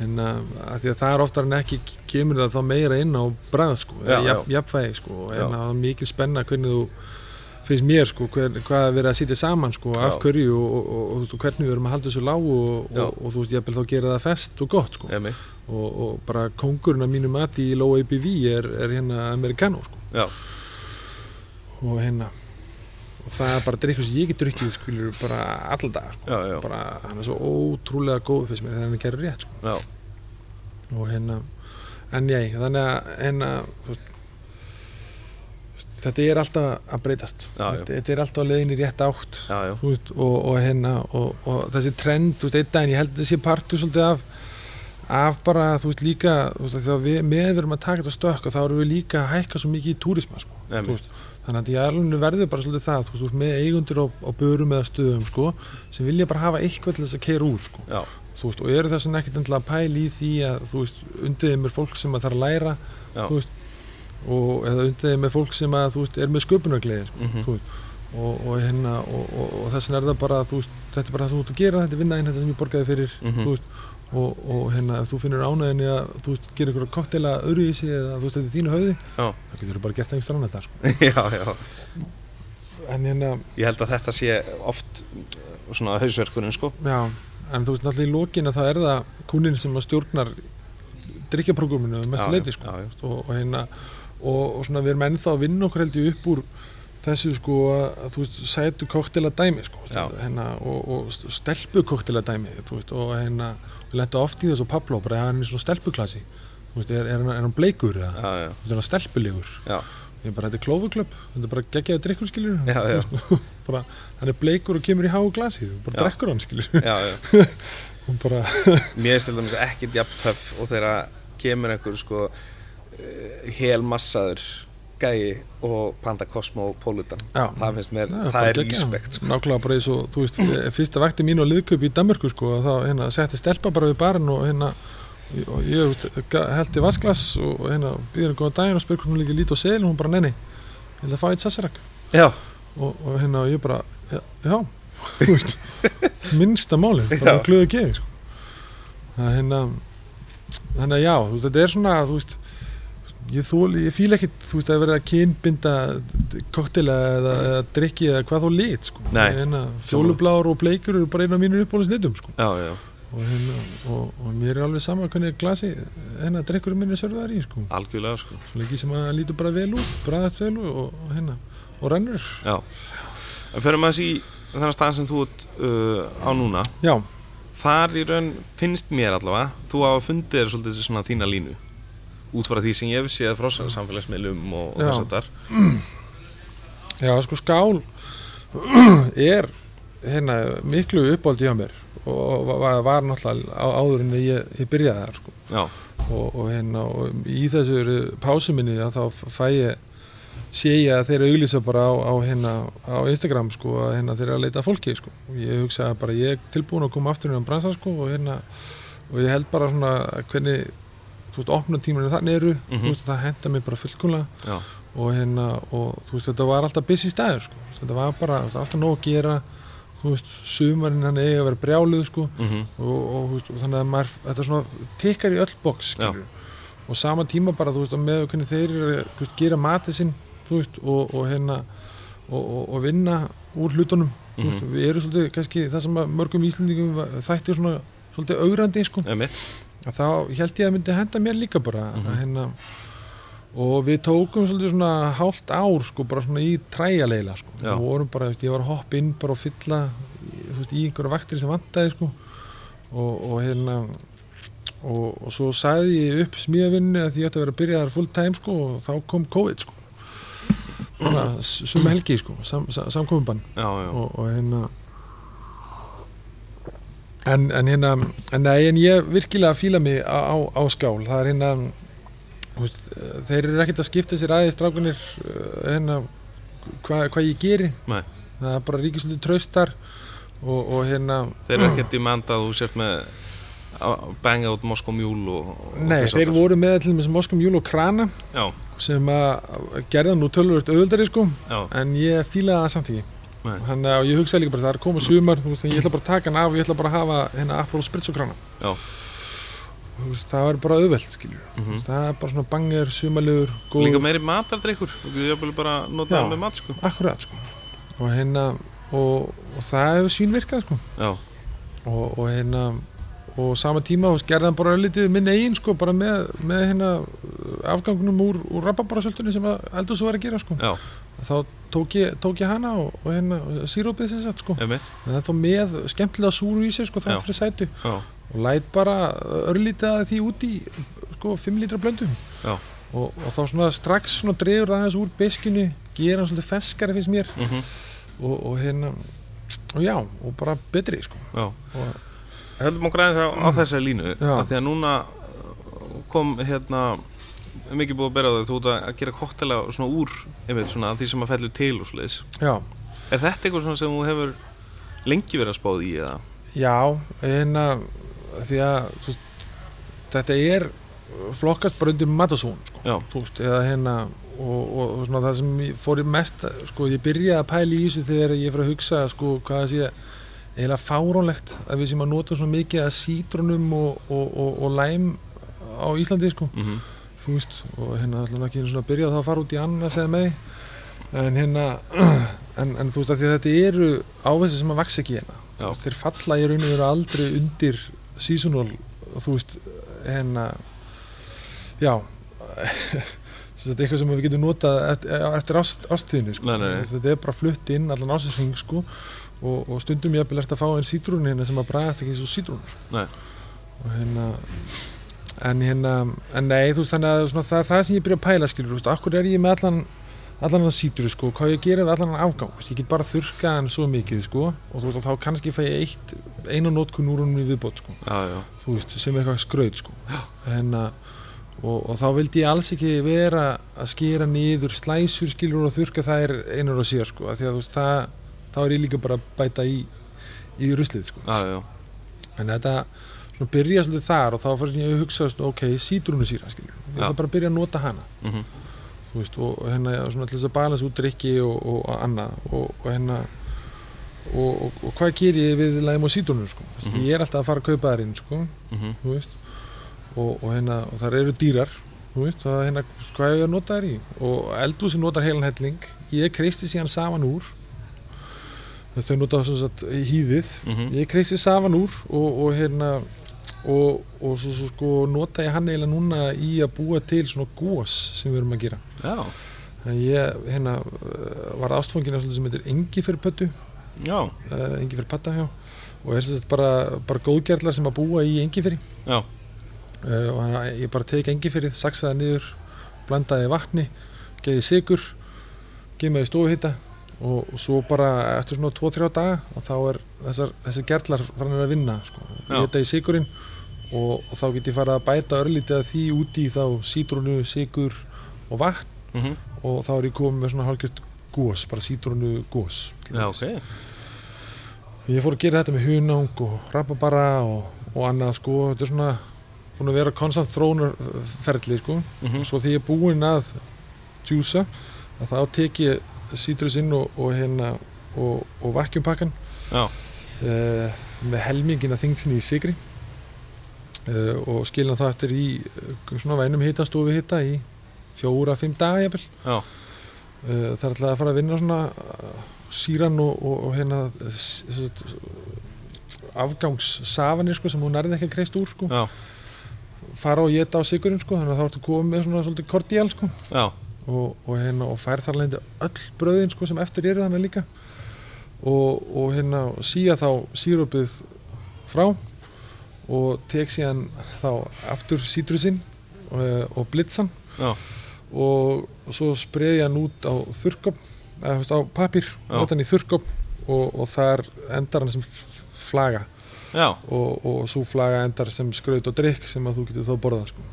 en uh, að því að það er oftar en ekki kemur það þá meira inn á bræð, sko, eða já. jafn, jafnvægi, sko, en Já. það er mikil spenna hvernig þú finnst mér sko, hver, hvað er verið að sitja saman sko, af hverju og, og, og, og, hvernig við erum að halda þessu lág og, Já. og, og þú veist, ég vil þá gera það fest og gott sko. og, og bara kongurinn af mínu mati í low ABV er, er hérna americano sko. já, og hérna og það er bara drikkur sem ég get drukkið skilur bara dagar sko. bara hann er svo ótrúlega góð fyrst mér þegar hann er gerður rétt sko. og hérna en ég, þannig að hérna, veist, þetta er alltaf að breytast Já, já. þetta, þetta er alltaf að leiðin í rétt átt já, veist, og, og hérna og, og þessi trend, þú veist, einn daginn ég held að sé partur svolítið af af bara, þú veist líka þú veist, þegar við meðverum að taka þetta stökk og þá erum við líka að hækka svo mikið í túrisma sko. Þú veist, þannig að í alveg verður bara svolítið það þú veist, með eigundur á, börum eða stöðum sko, sem vilja bara hafa eitthvað til þess að keira út sko. Veist, og eru þess að ekkert endilega að pæla í því að þú veist, undir þeim er fólk sem að þarf að læra veist, og, eða undir þeim er fólk sem að þú veist, er með sköpunargleði Mhm. þú veist, og, og, hérna, og, og, og þess vegna er það bara þú veist, þetta er bara það sem þú ert að gera, þetta er vinnaðinn þetta sem ég borgaði fyrir þú veist, og, og hérna, ef þú finnur ánæðinni að þú gerir ykkur koktela öðru í sig eða þú er þínu höfði já, þá getur þú bara gert einhver annað þar sko. [LAUGHS] já, já en hérna, Ég held að þetta sé oft uh, svona hausverkunin sko já en þú veist, náttúrulega í lokinu þá er það kúnin sem að stjórnar drikkjapróguminu mestu Já, leiti sko. já, já. og, og hérna og, og svona við erum ennþá að vinna okkur heldur upp úr þessu sko að, að þú veist sætu koktela dæmi sko hérna, og, og stelpu koktela dæmi veist, og hérna lenda oft í þessu Pablo bara hann er svona stelpuklasi. Þú veist, er, er, er hann bleikur eða? Já, já, er hann stelpulegur. Ég bara, þetta er klófuklöpp, þetta er bara geggjaði drikkur já. [LAUGHS] bara, hann er bleikur og kemur í háu glasi bara Já. drekkur hann og [LAUGHS] bara, [LAUGHS] Mér er til dæmis ekkert jafn töff og þegar kemur einhver sko uh, helmassaður gæi og Panda Cosmo Pólutan. Já. Það finnst mér, Já, það er respekt sko. nákvæmlega bara eins og, þú veist, fyrsta vakti mín á liðköp í Danmörku sko, og þá hérna, setti stelpa bara við barinn og hérna og ég ga- hellti vasklas og hérna býður henni góða daginn og hvernig hún líka lítið á seðil og hún bara nenni, ég ætla að fá eitt sassarak. Já, og, og hérna og ég bara já, já. Þú veist, [LAUGHS] minnsta máli bara glöðu geði sko. það hérna þannig að já, þú veist, þetta er svona þú veist, ég þóli, ég fíla ekkit þú veist, að vera að kynbinda koktela eða, eða drikki eða hvað þó lit sko. Fjólublár og bleikur eru bara eina af mínur uppbólinsnitum sko. og, hérna, og, og mér er alveg sama hvernig glasi hérna drikkurinn minn er sörfaðar í sko. algjörlega sko. Svo lengi sem að lítur bara vel út bræðast vel út og, hérna og rennur. Já, en fyrir maður í þennan stað sem þú ert uh, á núna. Já, þar í raun finnst mér allavega þú hafa fundið þér svolítið svona þína línu út frá því sem ég hef séð frá samfélagsmiðlum og, og þess að þar [CLEARS THROAT] Já, sko skál [CLEARS THROAT] er hérna miklu uppáldi hjá mér og var, var náttúrulega á, áður en ég, ég byrjaði þar sko. Og, og hérna og í þessu pásu minni að þá fæ ég sé ég að þeir auglýsa bara á, á, hérna, á Instagram sko að hérna, þeir eru að leita fólki sko. og ég hugsa bara ég er tilbúin að koma aftur á bransan sko og hérna og ég held bara svona hvernig þú veist opna tímanu þannig eru Mhm. þú veist það henda mér bara fullkomlega. Já, og hérna og þú veist þetta var alltaf busy staður sko. Þetta var bara alltaf nóg að gera. Þú veist sumarinn hann eigi að vera brjáluð sko. Mhm, og, og, þú veist, og þannig að maður þetta svona tikkar í öll box skilur og sama tíma bara þú veist að með hvernig þeir eru að þú veist, gera matið sinn þú veist og, og hérna og, og, og vinna úr hlutunum. Þú veist, Mhm. við erum svolítið kannski það sem að mörgum íslendingum þætti svona svolítið augrandi sko að þá held ég að myndi henda mér líka bara Mhm. að hérna og við tókum svolítið svona hálft ár sko bara svona í træjaleila sko. Já. og vorum bara, ég var að hoppa inn bara og fylla veist, í einhverja vaktir sem vantaði sko. Og, og hérna og, og svo sagði ég upp smíðavinnu að ég ætti að vera að byrja þar full time sko og þá kom COVID sko. Svona suma helgi sko sam, sam, já, og, og hérna en, en hérna en, nei, en ég virkilega fíla mig á, á, á skál. Það er hérna veist, þeir eru ekkert að skipta sér aðeins strákunir eh, hérna hvað hva ég geri. Nei. það er bara ríkisluti traustar og, og hérna þeir eru ekki að demanda að þú sért með að banga út Moskó mjúl og, og nei, þess þeir voru með til með Moskum Júl og Krana Já, sem að gerða nú tölvöld auðvöldari sko. Já, en ég fílaði það samt ekki. Nei. Þannig að ég hugsaði líka bara það er koma sumar veist, ég ætla bara að taka hann af og ég ætla bara að hafa hérna Aperol Spritz og krana það var bara auðvelt skiljur mhm. það er bara svona banger, sumarlegur góð, Líka meiri Þú getur jafnvel bara að nota það með mat sko. akkurat sko. og hérna og, og það hefur sínvirkað sko. Já, og, og hérna og sama tíma hann bara öllítið minn eigin sko, bara með, með hérna afgangunum úr, úr rababarasöldunni sem að eldur svo var að gera sko. já, þá tók ég, tók ég hana og, og hérna sírópið sem sagt sko. en það er þá með skemmtilega súru í sig sko, það fyrir sætu. Já, og læt bara örlítið að því út í sko 5 lítra blöndum. Já. og, og þá svona strax svona dregur það aðeins úr beskinu gera hann svolítið feskari finnst mér. Mhm, og, og hérna og já, og bara betri sko. Já. Og, höldum okkur aðeins á, á þessari línu Já. af því að núna uh, kom hérna mikið búið að bera á þau. Þú ert að gera koktela svona úr einmitt svona því sem að fellur til og svoleiðis. Já, er þetta eitthvað sem þú hefur lengi verið að spáð í eða? já, hérna því að þú, þetta er flokkast bara undir matasón sko, veist, eða hérna og, og, og svona það sem ég fór í mest sko, ég byrjaði að pæla í þessu þegar ég fyrir að hugsa sko, hvað það sé eiginlega fáránlegt að við sem að nota svona mikið að sítrónum og, og, og, og læm á Íslandi sko. Mm þú veist, og hérna ætlum ekki einu svona að byrja þá að fara út í annað segja með en hérna [CLEARS THROAT] en, en þú veist að því að þetta eru áveðsir sem að vaks ekki hérna. Veist, þeir falla í raun og veru aldrei undir seasonal, þú veist hérna já [LAUGHS] sem sagt eitthvað sem við getum notað eftir, eftir ást, ástíðinni sko. Þetta er bara flutt inn allan ástíðsring sko, og, og stundum ég að að fá einn sítrún hérna sem að bræðast ekki svo sítrún sko. Og hérna en hérna, en nei þú veist þannig að svona, það, það sem ég byrja að pæla skilur, þú veist, akkur er ég með allan allan að sítur sko, hvað ég gera við allan að afgang veist, ég get bara þurrkað hann svo mikið sko, og þú veist, þá kannski fæ ég eitt einu nótkun úr honum í viðbót sko, Já, já, þú veist, sem eitthvað skraut sko, að og, og þá vildi ég alls ekki vera að skera niður slæsur skilur og þurrka þær einur og sér sko, af því að þú veist, það, þá er ég líka bara að bæta í í ruslið sko. Já, en þetta svona byrja svolítið þar og þá ég að hugsa svona, ok, sítrúnusýra ég ætla bara að byrja að nota hana. Mhm, þú veist, og hérna svona til þess að balans út drikki og, og, og annað og, og hérna og, hvað ger ég við lægum og sítrúnur sko, mm Mhm. ég er alltaf að fara að kaupa þær inn sko, þú veist. Og, og hérna, og þar eru dýrar þú veist, og hérna, hvað er ég að nota þær í? Og eldúsi notar heilan helling. Ég kreisti síðan saman úr. Þau nota svo satt hýðið. Mhm, ég kreisti safan úr og, og hérna og, og svo, svo sko nota ég hann eiginlega núna í að búa til svona gós sem við erum að gera. Já, en ég hérna uh, var ástfangin af svolítið sem heitir engi fyrir pöttu já, uh, engi fyrir patta hjá og er svolítið bara, bara góðgerlar sem að búa í engi fyrir já, uh, og hann, ég bara tek engi fyrir saksaði niður, blandaði vatni geði sigur gemaði stofuhitta og, og svo bara eftir svona 2-3 daga og þá er þessar, þessar gerlar farin að vinna sko. Ég þetta í sigurinn og, og þá get ég farið að bæta örlítið að því úti þá sítrunu, sigur og vatn. Mhm, og þá er ég komið með svona hálfgjört gós, bara sítrunu gós já, ok, ég fór að gera þetta með hunang og rababara og, og annað sko, þetta er svona búin að vera konstant þróunarferli sko. Mhm, svo því ég er búinn að djúsa að þá tek ég sítrusinn og, og hérna og, og vakkjumpakkan uh, með helmingina þingsinni í sigri og skilna það eftir í uh, svona vænum hitastofi hitta í fjóra-fimm daga jafnvel. Uh, það er alltaf að fara að vinna svona síran og, og, og hérna afgangssafanir sko sem hún nærði ekki að kreist úr sko. Fara og geta á sigurinn sko þannig að þá ertu komið með svona svolítið kordial sko. Og, og hérna og fær þar leindi öll bröðin sko sem eftir eru þannig líka. Og, og hérna síja þá sírópið frá og tek síðan þá aftur sítrusinn og, og blitzan og, og svo spreði hann út á þurrkopp eða á papír, Já. nota hann í þurrkopp og, og þar endar hann sem flaga. Og, og svo flaga endar sem skraut og drikk sem að þú getur þá borðað sko.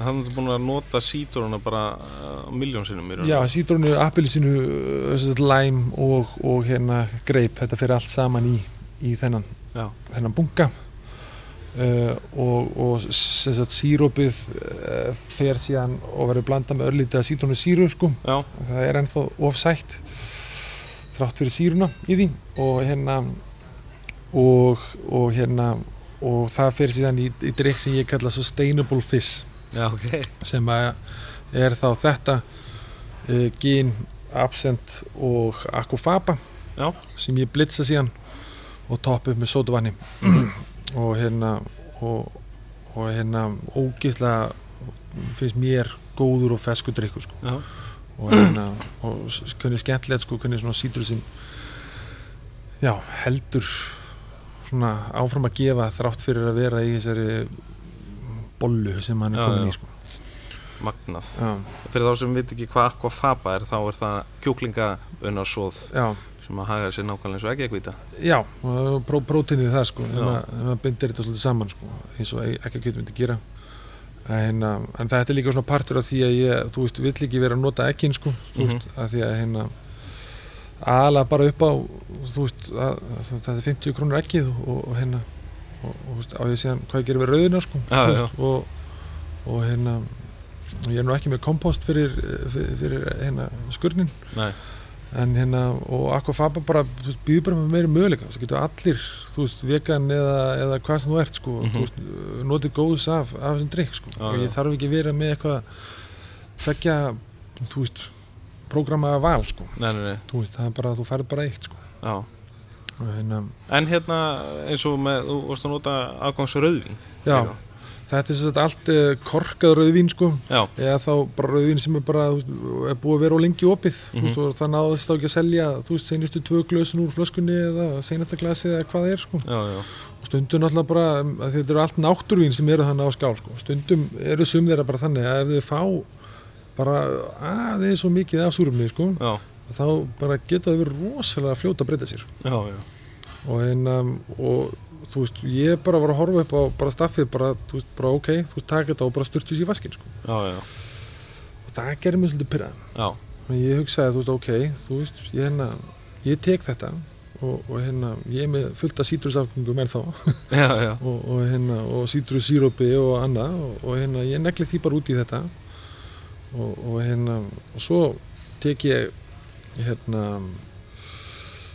þannig að þú er búin að nota sítruna bara uh, miljón sinnum í raun Já, sítrónu, appelsínu, uh, læm og, og hérna greip, þetta fyrir allt saman í, í þennan, þennan bunga uh, og, og sagt, sírópið uh, fer síðan og verður blandað með örlítið að sítrónu síru sko, það er ennþá ofsætt þrátt fyrir síruna í því. Og hérna og, og hérna og það fer síðan í, í drikk sem ég kalla sustainable fish. Já, ok. Sem er þá þetta uh, gin, absent og aquafaba Já. sem ég blitza síðan og topp upp með sótuvanni [CLEARS THROAT] og hérna og, og hérna ógeðslega finnst mér góður og feskur drikkur sko. já, og hérna og hvernig skemmtilegt sko, hvernig svona sítrusinn já, heldur svona áfram að gefa þrátt fyrir að vera í þessari bollu sem hann er komin í sko. magnað. Já, fyrir þá sem veit ekki hvað aquafaba er þá er það kjúklinga unnarsóð sem að haga sér nákvæmlega eins og ekki ekvita Já, pró, próteinið það sko, ef maður- bindir þetta svolítið saman sko, eins og ekki að myndi gera. En, um, en þetta er líka svona partur af því að ég, þú veist, vill ekki vera að nota ekkin sko, þú Mhm. veist, að því að hérna, aðalega bara upp á, þú veist, að, að, þetta er 50 krónur ekkið og, hérna, og, þú veist, á ég síðan hvað ég gerir við rauðina sko, já. veist, og, og hérna, ég er nú ekki með kompost fyrir, fyrir, fyrir hérna, skurnin Nei, en hérna og Aquafaba bara býður bara með meiri möguleika. Þú getur allir, þú veist, vegan eða, eða hvað sem þú ert, sko, þú veist, notið góðs af, af þessum drikk, sko. Já, og ég þarf ekki vera með eitthvað tvekja, þú veist prógramaða val, sko. Nei, nei, nei, veist, það er bara, þú færð bara eitt, sko. Já. Hérna, En hérna eins og með, þú vorst að nota afgangsrauðvín já þetta er sagt allt uh, korkað rauðvín, sko. Já, eða þá bara rauðvín sem er bara er búið að vera á lengi opið. Þú Mhm. veist, það náðist þá ekki að selja þú veist, seinustu tvö glösin úr flöskunni eða seinasta glasi eða hvað það er sko. Já, já, og stundum náttúrulega bara þetta eru allt náttúrvín sem eru þannig á skál sko. stundum eru sum þeirra bara þannig að ef þau fá bara aðeins svo mikið af súrumni sko, já, þá bara geta þau verið rosalega fljóta að breyta sér. Já, já. og, hérna, og þú veist, ég bara var að horfa upp á bara staffið, bara, þú veist, bara ok þú veist, taka þetta og bara styrtu sér í vaskinn sko. Já, já, og það gerir mér svolítið pyrraðan og ég hugsaði, þú veist, ok, þú veist, ég, hérna, ég tek þetta og, og hérna, ég er með fullt af sítrusafgöngum ennþá. [LAUGHS] Já, já, og, og hérna, og sítrusírópi og annað og, og hérna, ég negli því bara út í þetta. Og, og hérna, og svo tek ég, hérna,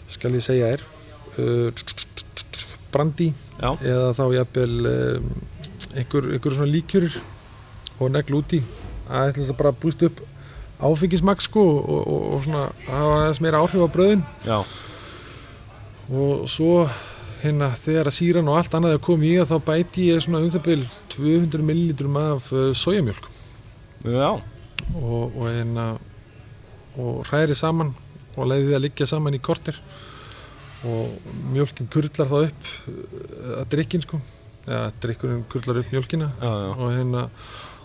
skal ég segja þér, uh, brandi já, eða þá jafnvel um, einhver, einhver svona líkjurir og negla út í aðeins til þess að bara búst upp áfengismagn sko og, og, og svona hafa aðeins meira áhrif á bröðin já, og svo hérna þegar að síran og allt annað er komið í að þá bæti ég svona um það bil 200 millilitrum af uh, sojamjölk já, og, og hérna og hræri saman og leiði það að liggja saman í kortir og mjölkin kurlar þá upp uh, að drikkin sko. Eða drikkurinn kurlar upp mjölkina já, já, og hérna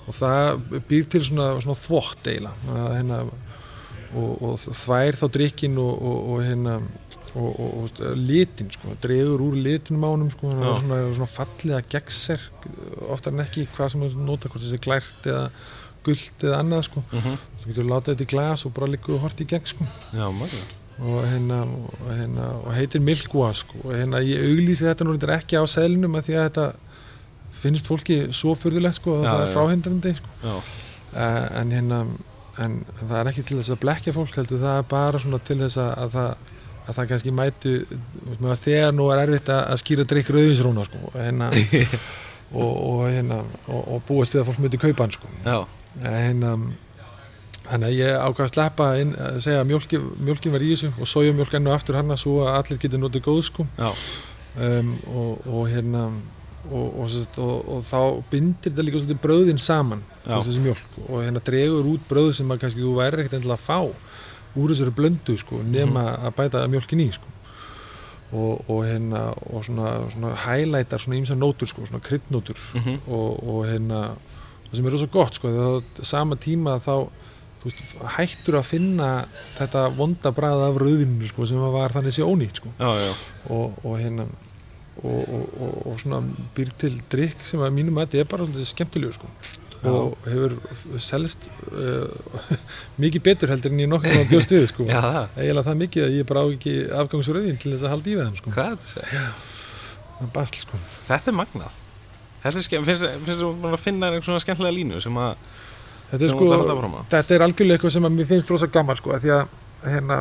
og það býr til svona, svona þvott eiginlega. Að hérna og, og þvær þá drikkin og, og, og hérna og, og, og litin sko, dregur úr litinum á honum sko, er svona, svona fallega gegser oftar en ekki hvað sem hann nota hvort þessi glært eða gullt eða annað sko. Mhm, þú getur látað þetta í glas og bara líka hort í gegn sko. Já, maður, og hérna, og, hérna og heitir Milkwa sko. Og hérna ég auglýsi þetta nú ekki á seðlinum að því að þetta finnst fólki svo furðulegt sko að Já, það er fráhindrandi sko. uh, en hérna en það er ekki til þess að blekja fólk heldur það er bara svona til þess að, að það að það kannski mætu þegar nú er erfitt að, skýra drikk rauðinsróna sko hérna [LAUGHS] og, og hérna og, og búast við að fólk myndi kaupa hann sko. En hérna þannig að ég ákvað að sleppa inn að segja að mjólkin, mjólkin var í þessu og sojamjólk enn og aftur hana svo að allir geti notið góð sko. Um, og, og hérna og, og, og, og þá bindir þetta líka svolítið brauðin saman þessi mjólk. Og hérna dregur út brauð sem að kannski þú væri ekkert endilega að fá úr þessari blöndu sko nema að bæta mjólkin í sko. Og, og hérna og svona, svona highlightar svona ímsa nótur sko, svona kryddnótur. Mhm, og, og hérna það sem er rosa gott sko, þegar á sama tíma þá veist, hættur að finna þetta vonda bræða af rauðinu sko, sem var þannig sé ónýtt sko. já, já, og, og hérna og, og, og, og svona býr til drikk sem að mínum að þetta er bara svolítið skemmtilegu sko. og hefur selst uh, [LAUGHS] mikið betur heldur en ég nokkuð að bjóst við sko. eiginlega það mikið að ég bara á ekki afgangsröðin til þess að halda í við þeim sko. hvað er þetta? Sko. Þetta er magnað. Þetta er skemmt, finnst þú að finna einhver svona skemmtilega línu sem að, Þetta er, sko, þetta er algjörlega eitthvað sem að mér finnst rosa gaman sko, að því að hérna,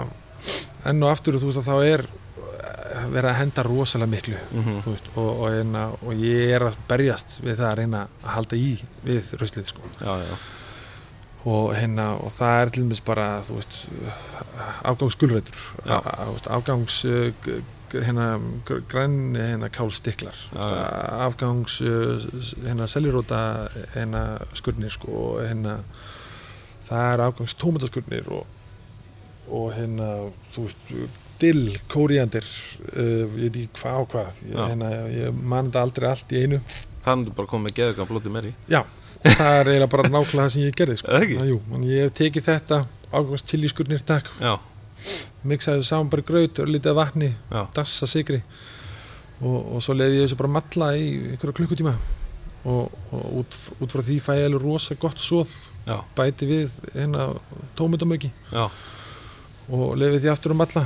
enn og aftur þú veist að þá er eh, verið að henda rosalega miklu Mhm, þú veist, og, og, hérna, og ég er að berjast við það að reyna að halda í við rauslið sko. og, hérna, og það er til dæmis bara afgangsgulrætur Já. afgangs g- hérna, gr- græn hérna, kálstiklar já. afgangs s- hérna, seljuróta hérna, skurnir sko, og hérna það er afgangs tómataskurnir og, og hérna þú veist dill, kóriandir uh, ég veit ekki hvað og hvað ég, hérna, ég man þetta aldrei allt í einu þannig þú bara komið með geðugan blóti meiri. Já, það er eiginlega bara nákvæmlega það sem ég gerði sko. Það ekki? Jú, ég hef tekið þetta ágangst chiliskurnir takk Já, þessu saman bara graut og lítið af vatni, Já. dassa sigri og, og svo leiði ég þessu bara matla í einhverja klukkutíma. Og, og út, út frá því fæ ég alveg rosa gott svoð Já. bæti við hérna tómutamöki Já, og leiði því aftur um matla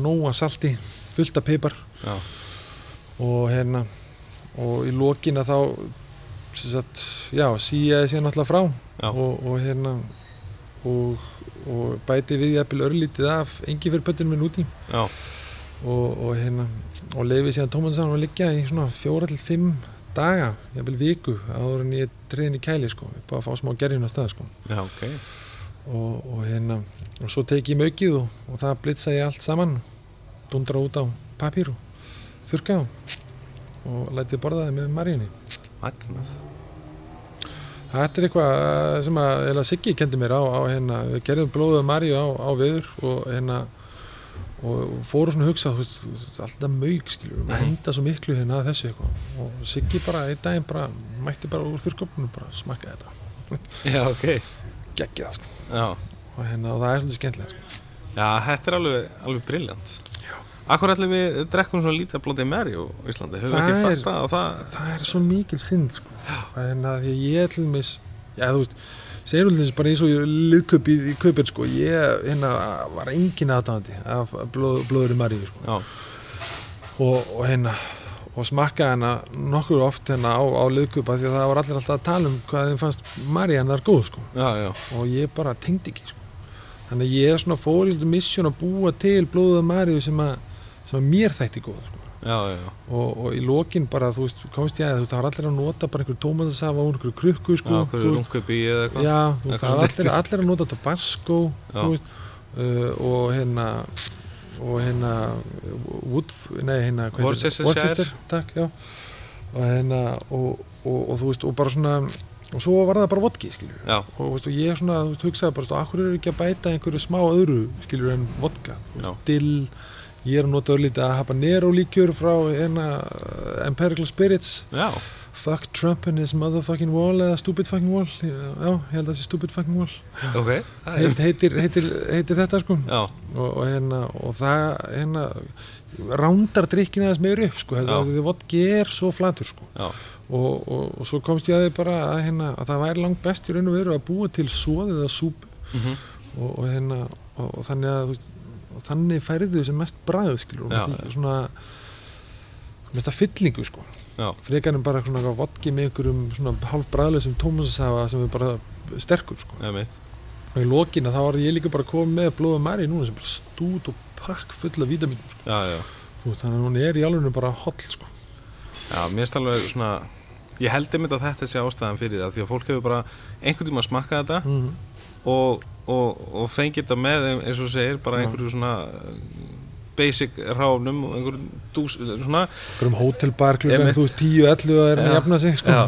nóa salti, fullt af pipar. Já, og hérna og í lokina þá sér náttúrulega frá. Og, og hérna og, og bæti við jafnvel örlítið af engifyrpötunum minn úti já, og, og hérna og leiði síðan tómatinsanum að liggja í svona fjóra til fimm daga, jafnvel viku áður en ég triðin í kæli sko bara að fá smá gerðin á stað sko. Já, ok. Og, og hérna og svo teki ég maukið og, og það blitza ég allt saman dundra út á papír og þurrka á og læti borða það með Maríunni Magnað Þetta er eitthvað sem að eða Siggi kendi mér á, á hérna, við gerðum blóðuð Maríu á, á viður og hérna og fóru svona að hugsa þú veist, alltaf mauk skilur, við henda svo miklu hérna að þessu eitthvað. Og Siggi bara einn daginn bara mætti bara úr þurrköpunum bara smakka þetta. Já, ok. Geggja það sko. Já, og, hérna, og það er svolítið skemmtilegt sko. já þetta er alveg, alveg briljant Akkur ætlum við drekkum svona lítið blótið meri á Íslandi? Höfum við ekki er- fattað að það? það er svo mikil synd sko. en að að ég til mis já þú veist, segjum þess bara eins og ég liðköp í, í kaupin sko. Ég hérna var engin aðdáðandi af blóð, blóður í Maríu sko og, og hérna og smakka hana nokkur oft hérna á, á liðköpa því að það var allir alltaf að tala um hvað þeim fannst Maríannar góð sko. Já, já, og ég bara tengdi ekki sko. þannig að ég er svona fórhildur missjón að búa til blóðuða Maríu sem að, sem mér þætti góð sko. já, já, og, og í lokin bara þú veist, komst ég að það var allir að nota bara einhver tómatasafa og einhver krukku já, sko, þú veist, rungubi eða eitthvað. Já, þú veist, það var allir, allir að nota tabasco Já. veist, uh, og hérna og hérna Wood, nei hérna. Worcester, takk, já. Og hérna og, og, og þú veist, og bara svona og svo var það bara vodki, skiljur Já, og, þú veist, og ég svona, þú veist, hugsaði bara, þú veist, akkur eru ekki að bæta einhverju smá öðru, skiljur, en vodka? Já. dill, ég er að nota örlítið að habanero líkjör frá hérna uh, Empirical Spirits. Já, Fuck Trump and his motherfucking wall eða stupid fucking wall. Já, ég held að það sé stupid fucking wall. Ok. Það er- Heit, heitir, heitir, heitir þetta sko. Já, og, og hérna og það hérna rándar drikkina þess meður upp sko því vodki er svo flatur sko. Já, og, og, svo komst ég að því bara að, hérna, að það væri langt best í raun og veru að búa til svoðið að súpu. Og, og hérna og, og þannig að þú veist, og þannig færðu sem mest bræð skilur og mest, svona mest að fyllingu sko. Frekar en bara svona eitthvað vodki með einhverjum svona hálf bræðleysum tómasasafa sem er bara sterkur sko. Veit og í lokina þá var ég líka bara komið með blóða mæri núna sem bara stút og pakk full af vítamínum sko. Já, já, Þú þannig að hún er í alveg bara holl sko. já, mér erst alveg svona Ég held einmitt að þetta sé ástæðan fyrir það Því að fólk hefur bara einhvern tíma að smakka þetta mm og, og, og fengið þetta með eins og segir bara Já. einhverju svona uh, basic ráfnum og einhverju dús, svona einhverjum hótelbar klukkan Einmitt. þú veist 10-11 og er að Já. jafna sig sko. já,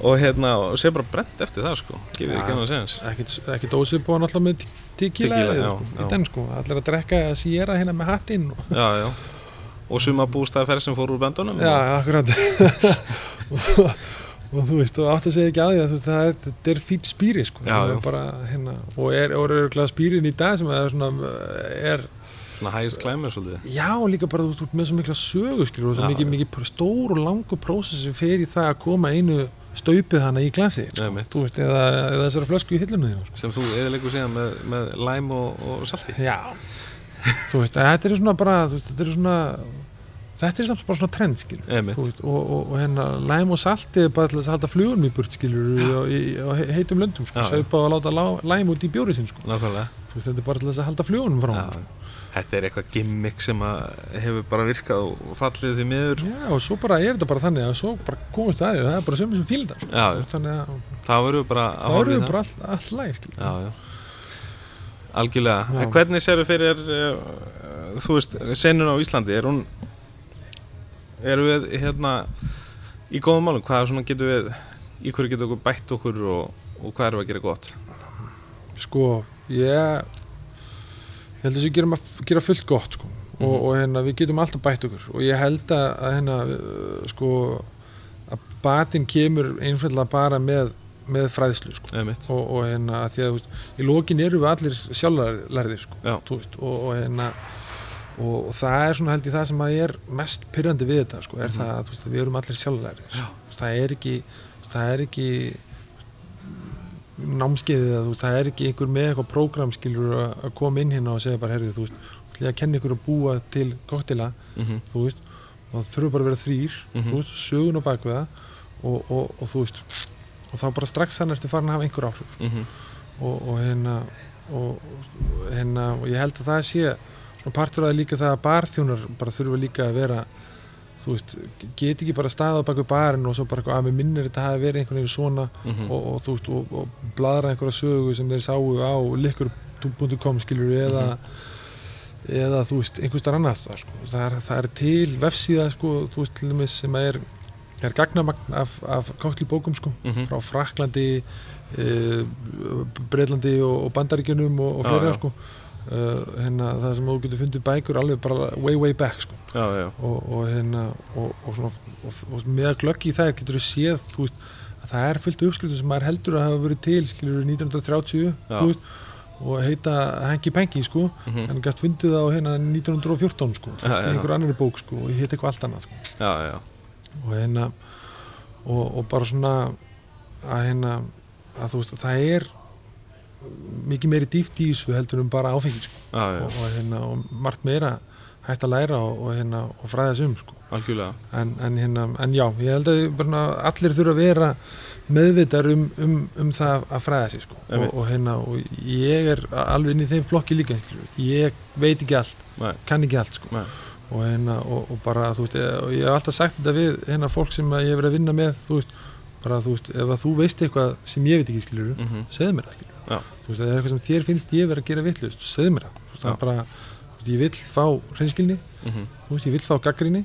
og hérna og sé bara brent eftir það sko gefið Já. ekki að segja ekkit, ekkit ósip og náttúrulega með já, sko, já. í den sko allir að drekka séra hérna með hattinn og, já, já og suma bústæðferð sem fór úr böndunum já, akkurat [LAUGHS] [LAUGHS] og, og þú veist, og átt að segja ekki að því að þú veist, það er, er fýtt spýri sko. Já, er bara, hérna, og er, og örgulega spýrin í dag sem er svona er, svona hægist klæmur svolítið. Já, líka bara þú út með svo mikla sögu skilur, og svo Já, mikið, mikið stór og langur prósess sem fer í það að koma einu staupið hana í glasi sko, þú veist, eða, eða þessara flösku í hillunum þínu sko. sem þú eðilegur síðan með, með læm og, og salti. Já. Þú veist, þetta er svona bara þú veist, þetta er svona þetta er samt bara svona trend veist, og, og, og hérna læm og salti er bara til að halda flugunum í burt skilur á he- heitum löndum sko, saupa og láta lá, læm út í bjóri sinn sko. veist, þetta er bara til að halda flugunum frá honum, sko. þetta er eitthvað gimmick sem hefur bara virkað og fallið því miður Já, og svo bara er þetta bara þannig að svo bara komast að því, það er bara sömur sem fíl þetta sko. Þannig að það verður bara bara all, all læg skilur já, já. algjörlega Já. en hvernig sérðu fyrir uh, þú veist, senun á Íslandi er hún eru við hérna í góðum málum, hvað svona getur við í hverju getur okkur bætt okkur og, og hvað erum við að gera gott sko, ég ég held að þessu gera, gera fullt gott sko. og, Mhm. og hérna, við getum alltaf bætt okkur og ég held að, að hérna, sko að batinn kemur einfallega bara með með fræðslu sko. og, og hérna að því að veist, í lokin eru við allir sjálflærðir sko, og, og hérna og, og það er svona held ég það sem að er mest pyrrandi við þetta sko, er Mhm. það veist, að við erum allir sjálflærðir það er ekki það er ekki námskeiðið að það er ekki einhver með eitthvað prógram skilur að koma inn hérna og segja bara herrið, þú veist, þú ætla ég að kenna ykkur að búa til koktela, Mhm. þú veist og það þurfa bara að vera þrýr, Mhm. þú veist, sögun á það og, og, og þú veist og þá bara strax þannig ertu farin að hafa einhver áhrif Mhm. og, og hérna og, hérna og ég held að það sé svona partur af það líka það að barþjónar bara þurfa líka að vera þú veist, get ekki bara staðað bak við barinn og svo bara eitthvað að mér minnir þetta hafi verið einhvern veginn svona Mhm. og, og þú veist, og, og bladra einhverja sögu sem þeir sáu á likur.com skilur eða eða þú veist, einhvers þar annað sko. það, er, það er til vefsíða sko, þú veist, til dæmis sem er er gagnamagn af, af koktelbókum sko, Mhm. frá Fraklandi e, Breitlandi og, og Bandaríkjunum og, og fleira sko Uh, hérna, það sem þú getur fundið bækur alveg bara way way back sko. já, já, og, og, hérna, og, og, svona, og, og með að glöggi í það getur þú séð þú veist, að það er fullt uppskriftum sem maður heldur að hafa verið til skilur 1930 Já. þú veist, og heita Hengi Pengi sko, Mhm. en gæst fundið það á hérna 1914 sko, Já, einhver annari bók sko, og heit eitthvað allt annað sko. og hérna og, og bara svona að hérna að þú veist að það er mikið meiri dýft í þessu heldur um bara áfengi sko. já. og, og, hérna, og margt meira hægt að læra og, og, hérna, og fræða sig um sko. en, en, hérna, en já, ég held að bara, allir þurfa að vera meðvitar um, um, um það að fræða sig sko. og, Einmitt. og, hérna, og ég er alveg inn í þeim flokki líka ég veit ekki allt, Nei. kann ekki allt sko. Og, hérna, og, og bara veist, ég hef alltaf sagt þetta við hérna, fólk sem ég hef verið að vinna með þú veist, bara þú veist, ef þú veist eitthvað sem ég veit ekki skilur, Mhm. segðu mér það þú veist, það er eitthvað sem þér finnst ég verið að gera vittlust, segðu mér það bara, þú veist, ég vill fá hreinskilni, Mhm. þú veist, ég vill fá gaggrinni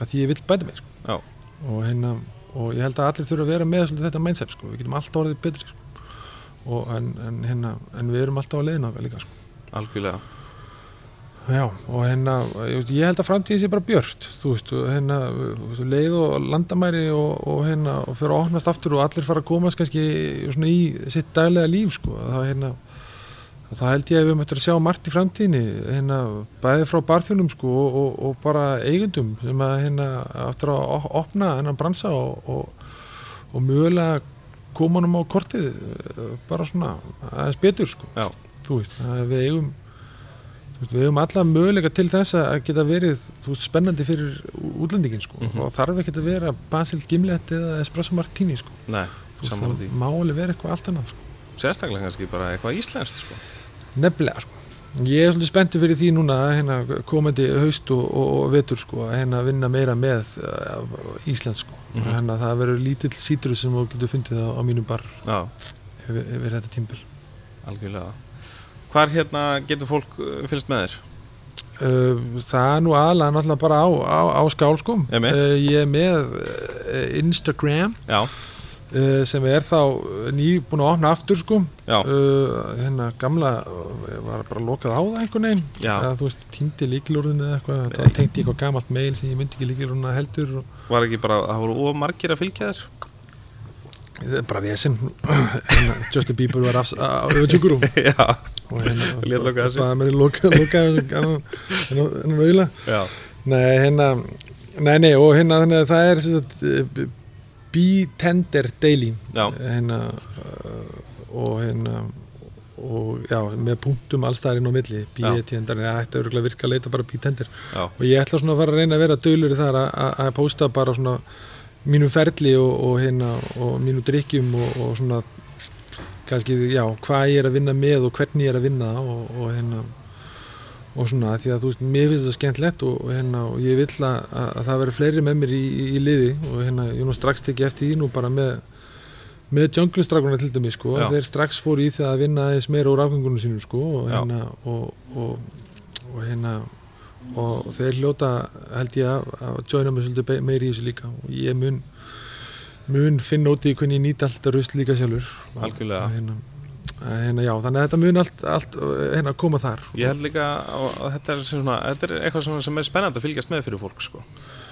að því ég vill bæta mig sko. Og hérna, og ég held að allir þurfa að vera með þetta mindset, sko, við getum alltaf orðið betri sko. og en, en hérna en við erum alltaf á leiðina líka sko. algjörlega Já, og hérna, ég, held að framtíðin sé bara björt, þú veist, hérna, leið og landamæri og, og hérna, og fyrir að opnast aftur og allir fara að komast kannski svona í sitt daglega líf, sko, þá hérna, þá held ég að við eftir að sjá margt í framtíðinni, hérna, bæði frá barþjónum, sko, og, og, og bara eigundum sem að, hérna, aftur að opna hennan bransa og, og, og mögulega koma honum á kortið, eh, bara svona, aðeins betur, sko, Já. þú veist, við eigum við hefum alla möguleika til þess að geta verið þú veist, spennandi fyrir útlendingin sko. Mhm. og þá þarf ekki að vera Basil Gimlet eða Espresso Martini sko. Nei, veist, það má alveg vera eitthvað allt annað sko. sérstaklega kannski bara eitthvað íslenskt sko. nefnilega sko. ég er svolítið spenntur fyrir því núna að hérna, komandi haust og, og, vetur sko, að hérna, vinna meira með uh, Ísland sko. Mhm. hérna, það verður lítill sítrus sem þú getur fundið á, á mínum bar já, yfir, yfir þetta tímbil algjörlega hvar hérna getur fólk uh, fylgst með þér? Uh, það er nú aðalega náttúrulega bara á, á, á skálskum uh, ég er með Instagram já, sem er þá nýbúin að opna aftur sko. Hérna gamla var bara lokað á það einhvern veginn. Eða þú veist, týndi líkilorðinu eða eitthvað. Það tengdi eitthvað gamalt mail sem ég myndi ekki líkilorðinu heldur og var ekki bara það voru of margir að fylgja þér? Það er bara vesen. Hérna, Justin Bieber var af, auðvitsingur [LAUGHS] og hérna bara með loka, hennar auðla Nei, hérna Nei, nei, og hérna þannig að það er eh, B-tender daily. Hérna uh, og hérna og já, með punktum allstæðar inn á milli B-tender, það ætti örgulega virka að leita bara B-tender. Og ég ætla svona að fara að reyna að vera dölur þar að, að, að pósta bara svona mínum ferli og, og hérna og mínu drikkjum og, og svona kannski, já, hvað ég er að vinna með og hvernig ég er að vinna og, og hérna og svona, því að þú veist, mér finnst það skemmtlegt og, og hérna, og ég vill að, að, að það veri fleiri með mér í, í, í liði og hérna, ég nú strax tekið eftir því nú bara með með junglistrákuna til dæmi, sko Já. þeir strax fóru í það að vinna aðeins meira úr afgangunum sínum, sko og hérna, og, og, og hérna og þeir hljóta held ég að, að joina mig svolítið meiri í þessu líka og ég mun mun finna út í hvernig ég nýt allt að rusl líka sjálfur Algjörlega. og hérna, að hérna, já, þannig að þetta mun allt, allt hérna, koma þar ég held líka að, að þetta, er svona, þetta er eitthvað svona sem er spennandi að fylgjast með fyrir fólk sko.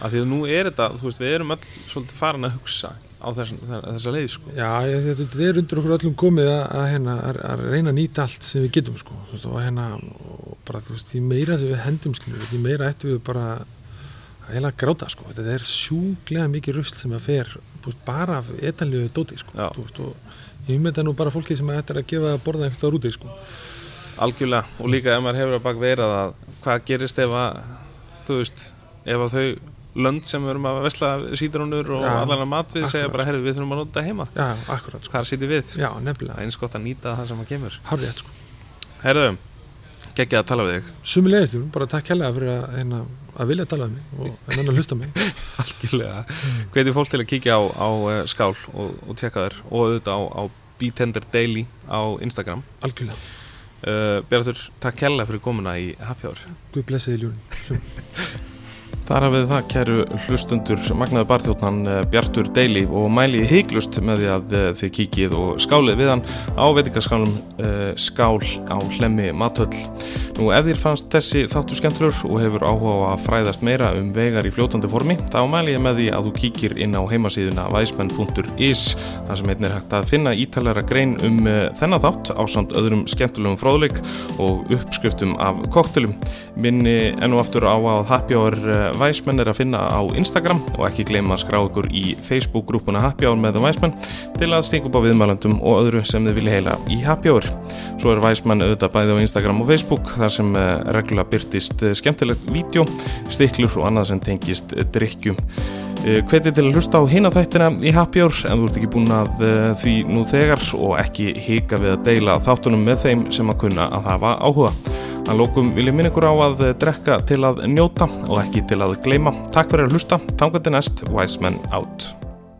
af því að nú er þetta, þú veist, við erum öll svolítið farin að hugsa á þess, þessa leið sko. Já, þetta, þetta er undir okkur öllum komið að, að, hérna, að, að reyna að nýta allt sem við getum sko. Veist, og hérna, og bara, þú veist, því meira sem við hendum skilur, því meira ættum við bara að heila gráta sko. Þetta er sjúglega mikið rusl sem að fer veist, bara af etanlegu dóti sko. Veist, og ég mynda nú bara fólki sem ættir að gefa borða eitthvað úti sko. algjörlega og líka ef maður hefur að bak verað að hvað gerist ef að þú veist, ef að þau lönd sem við erum að vesla sídrónur og Já, allan að mat við segja akkurat. bara herri við þurfum að nota heima Já, akkurat sko. hvað sýti við, Já, það nefnilega, er eins gott að nýta það sem að kemur hárið sko. herðu, geggja að tala við þig Sumulegist, bara takk hérlega fyrir að, hérna, að vilja tala um mig og en að hlusta mig. [LAUGHS] algjörlega, hveti fólk til að kíkja á, á eh, skál og, og tjekka þér og auðvitað á, á Beatender Daily á Instagram Algjörlega, uh, Bjartur, takk kærlega fyrir komuna í Happy Hour Guð blessiði ljúrin. [LAUGHS] Þar hafið það, kæru hlustundur magnaði barþjóðnan Bjartur Deili og mæli heiklust með því að eh, þið kíkið og skálið við hann á veitingaskálum uh, skál á hlemmi matöll. Nú ef þér fannst þessi þáttu skemmtlur og hefur áhuga á að fræðast meira um vegar í fljótandi formi, þá mæli ég með því að þú kíkir inn á heimasíðuna væsmenn.is þar sem einn er hægt að finna ítalara grein um þennan þátt á samt öðrum skemmtulegum fróðleik og uppskriftum af koktelum. Minni enn og aftur á að Væsmenn er að finna á Instagram og ekki gleyma að skrá ykkur í Facebook-grúpuna Happy Hour með Væsmenn til að stinga upp á viðmælandum og öðru sem þið vilja heila í Happy Hour. Svo er Væsmenn auðvitað bæði á Instagram og Facebook þar sem uh, reglulega byrtist uh, skemmtilegt vídeo, stiklur og annað sem tengist uh, drikkjum. Hveti til að hlusta á hina þættina í Happy Hour en þú ert ekki búin að því nú þegar og ekki hika við að deila þáttunum með þeim sem að kunna að hafa áhuga. Að lókum vil ég minna ykkur á að drekka til að njóta og ekki til að gleyma. Takk fyrir að hlusta, þangandi næst, Wise Men Out.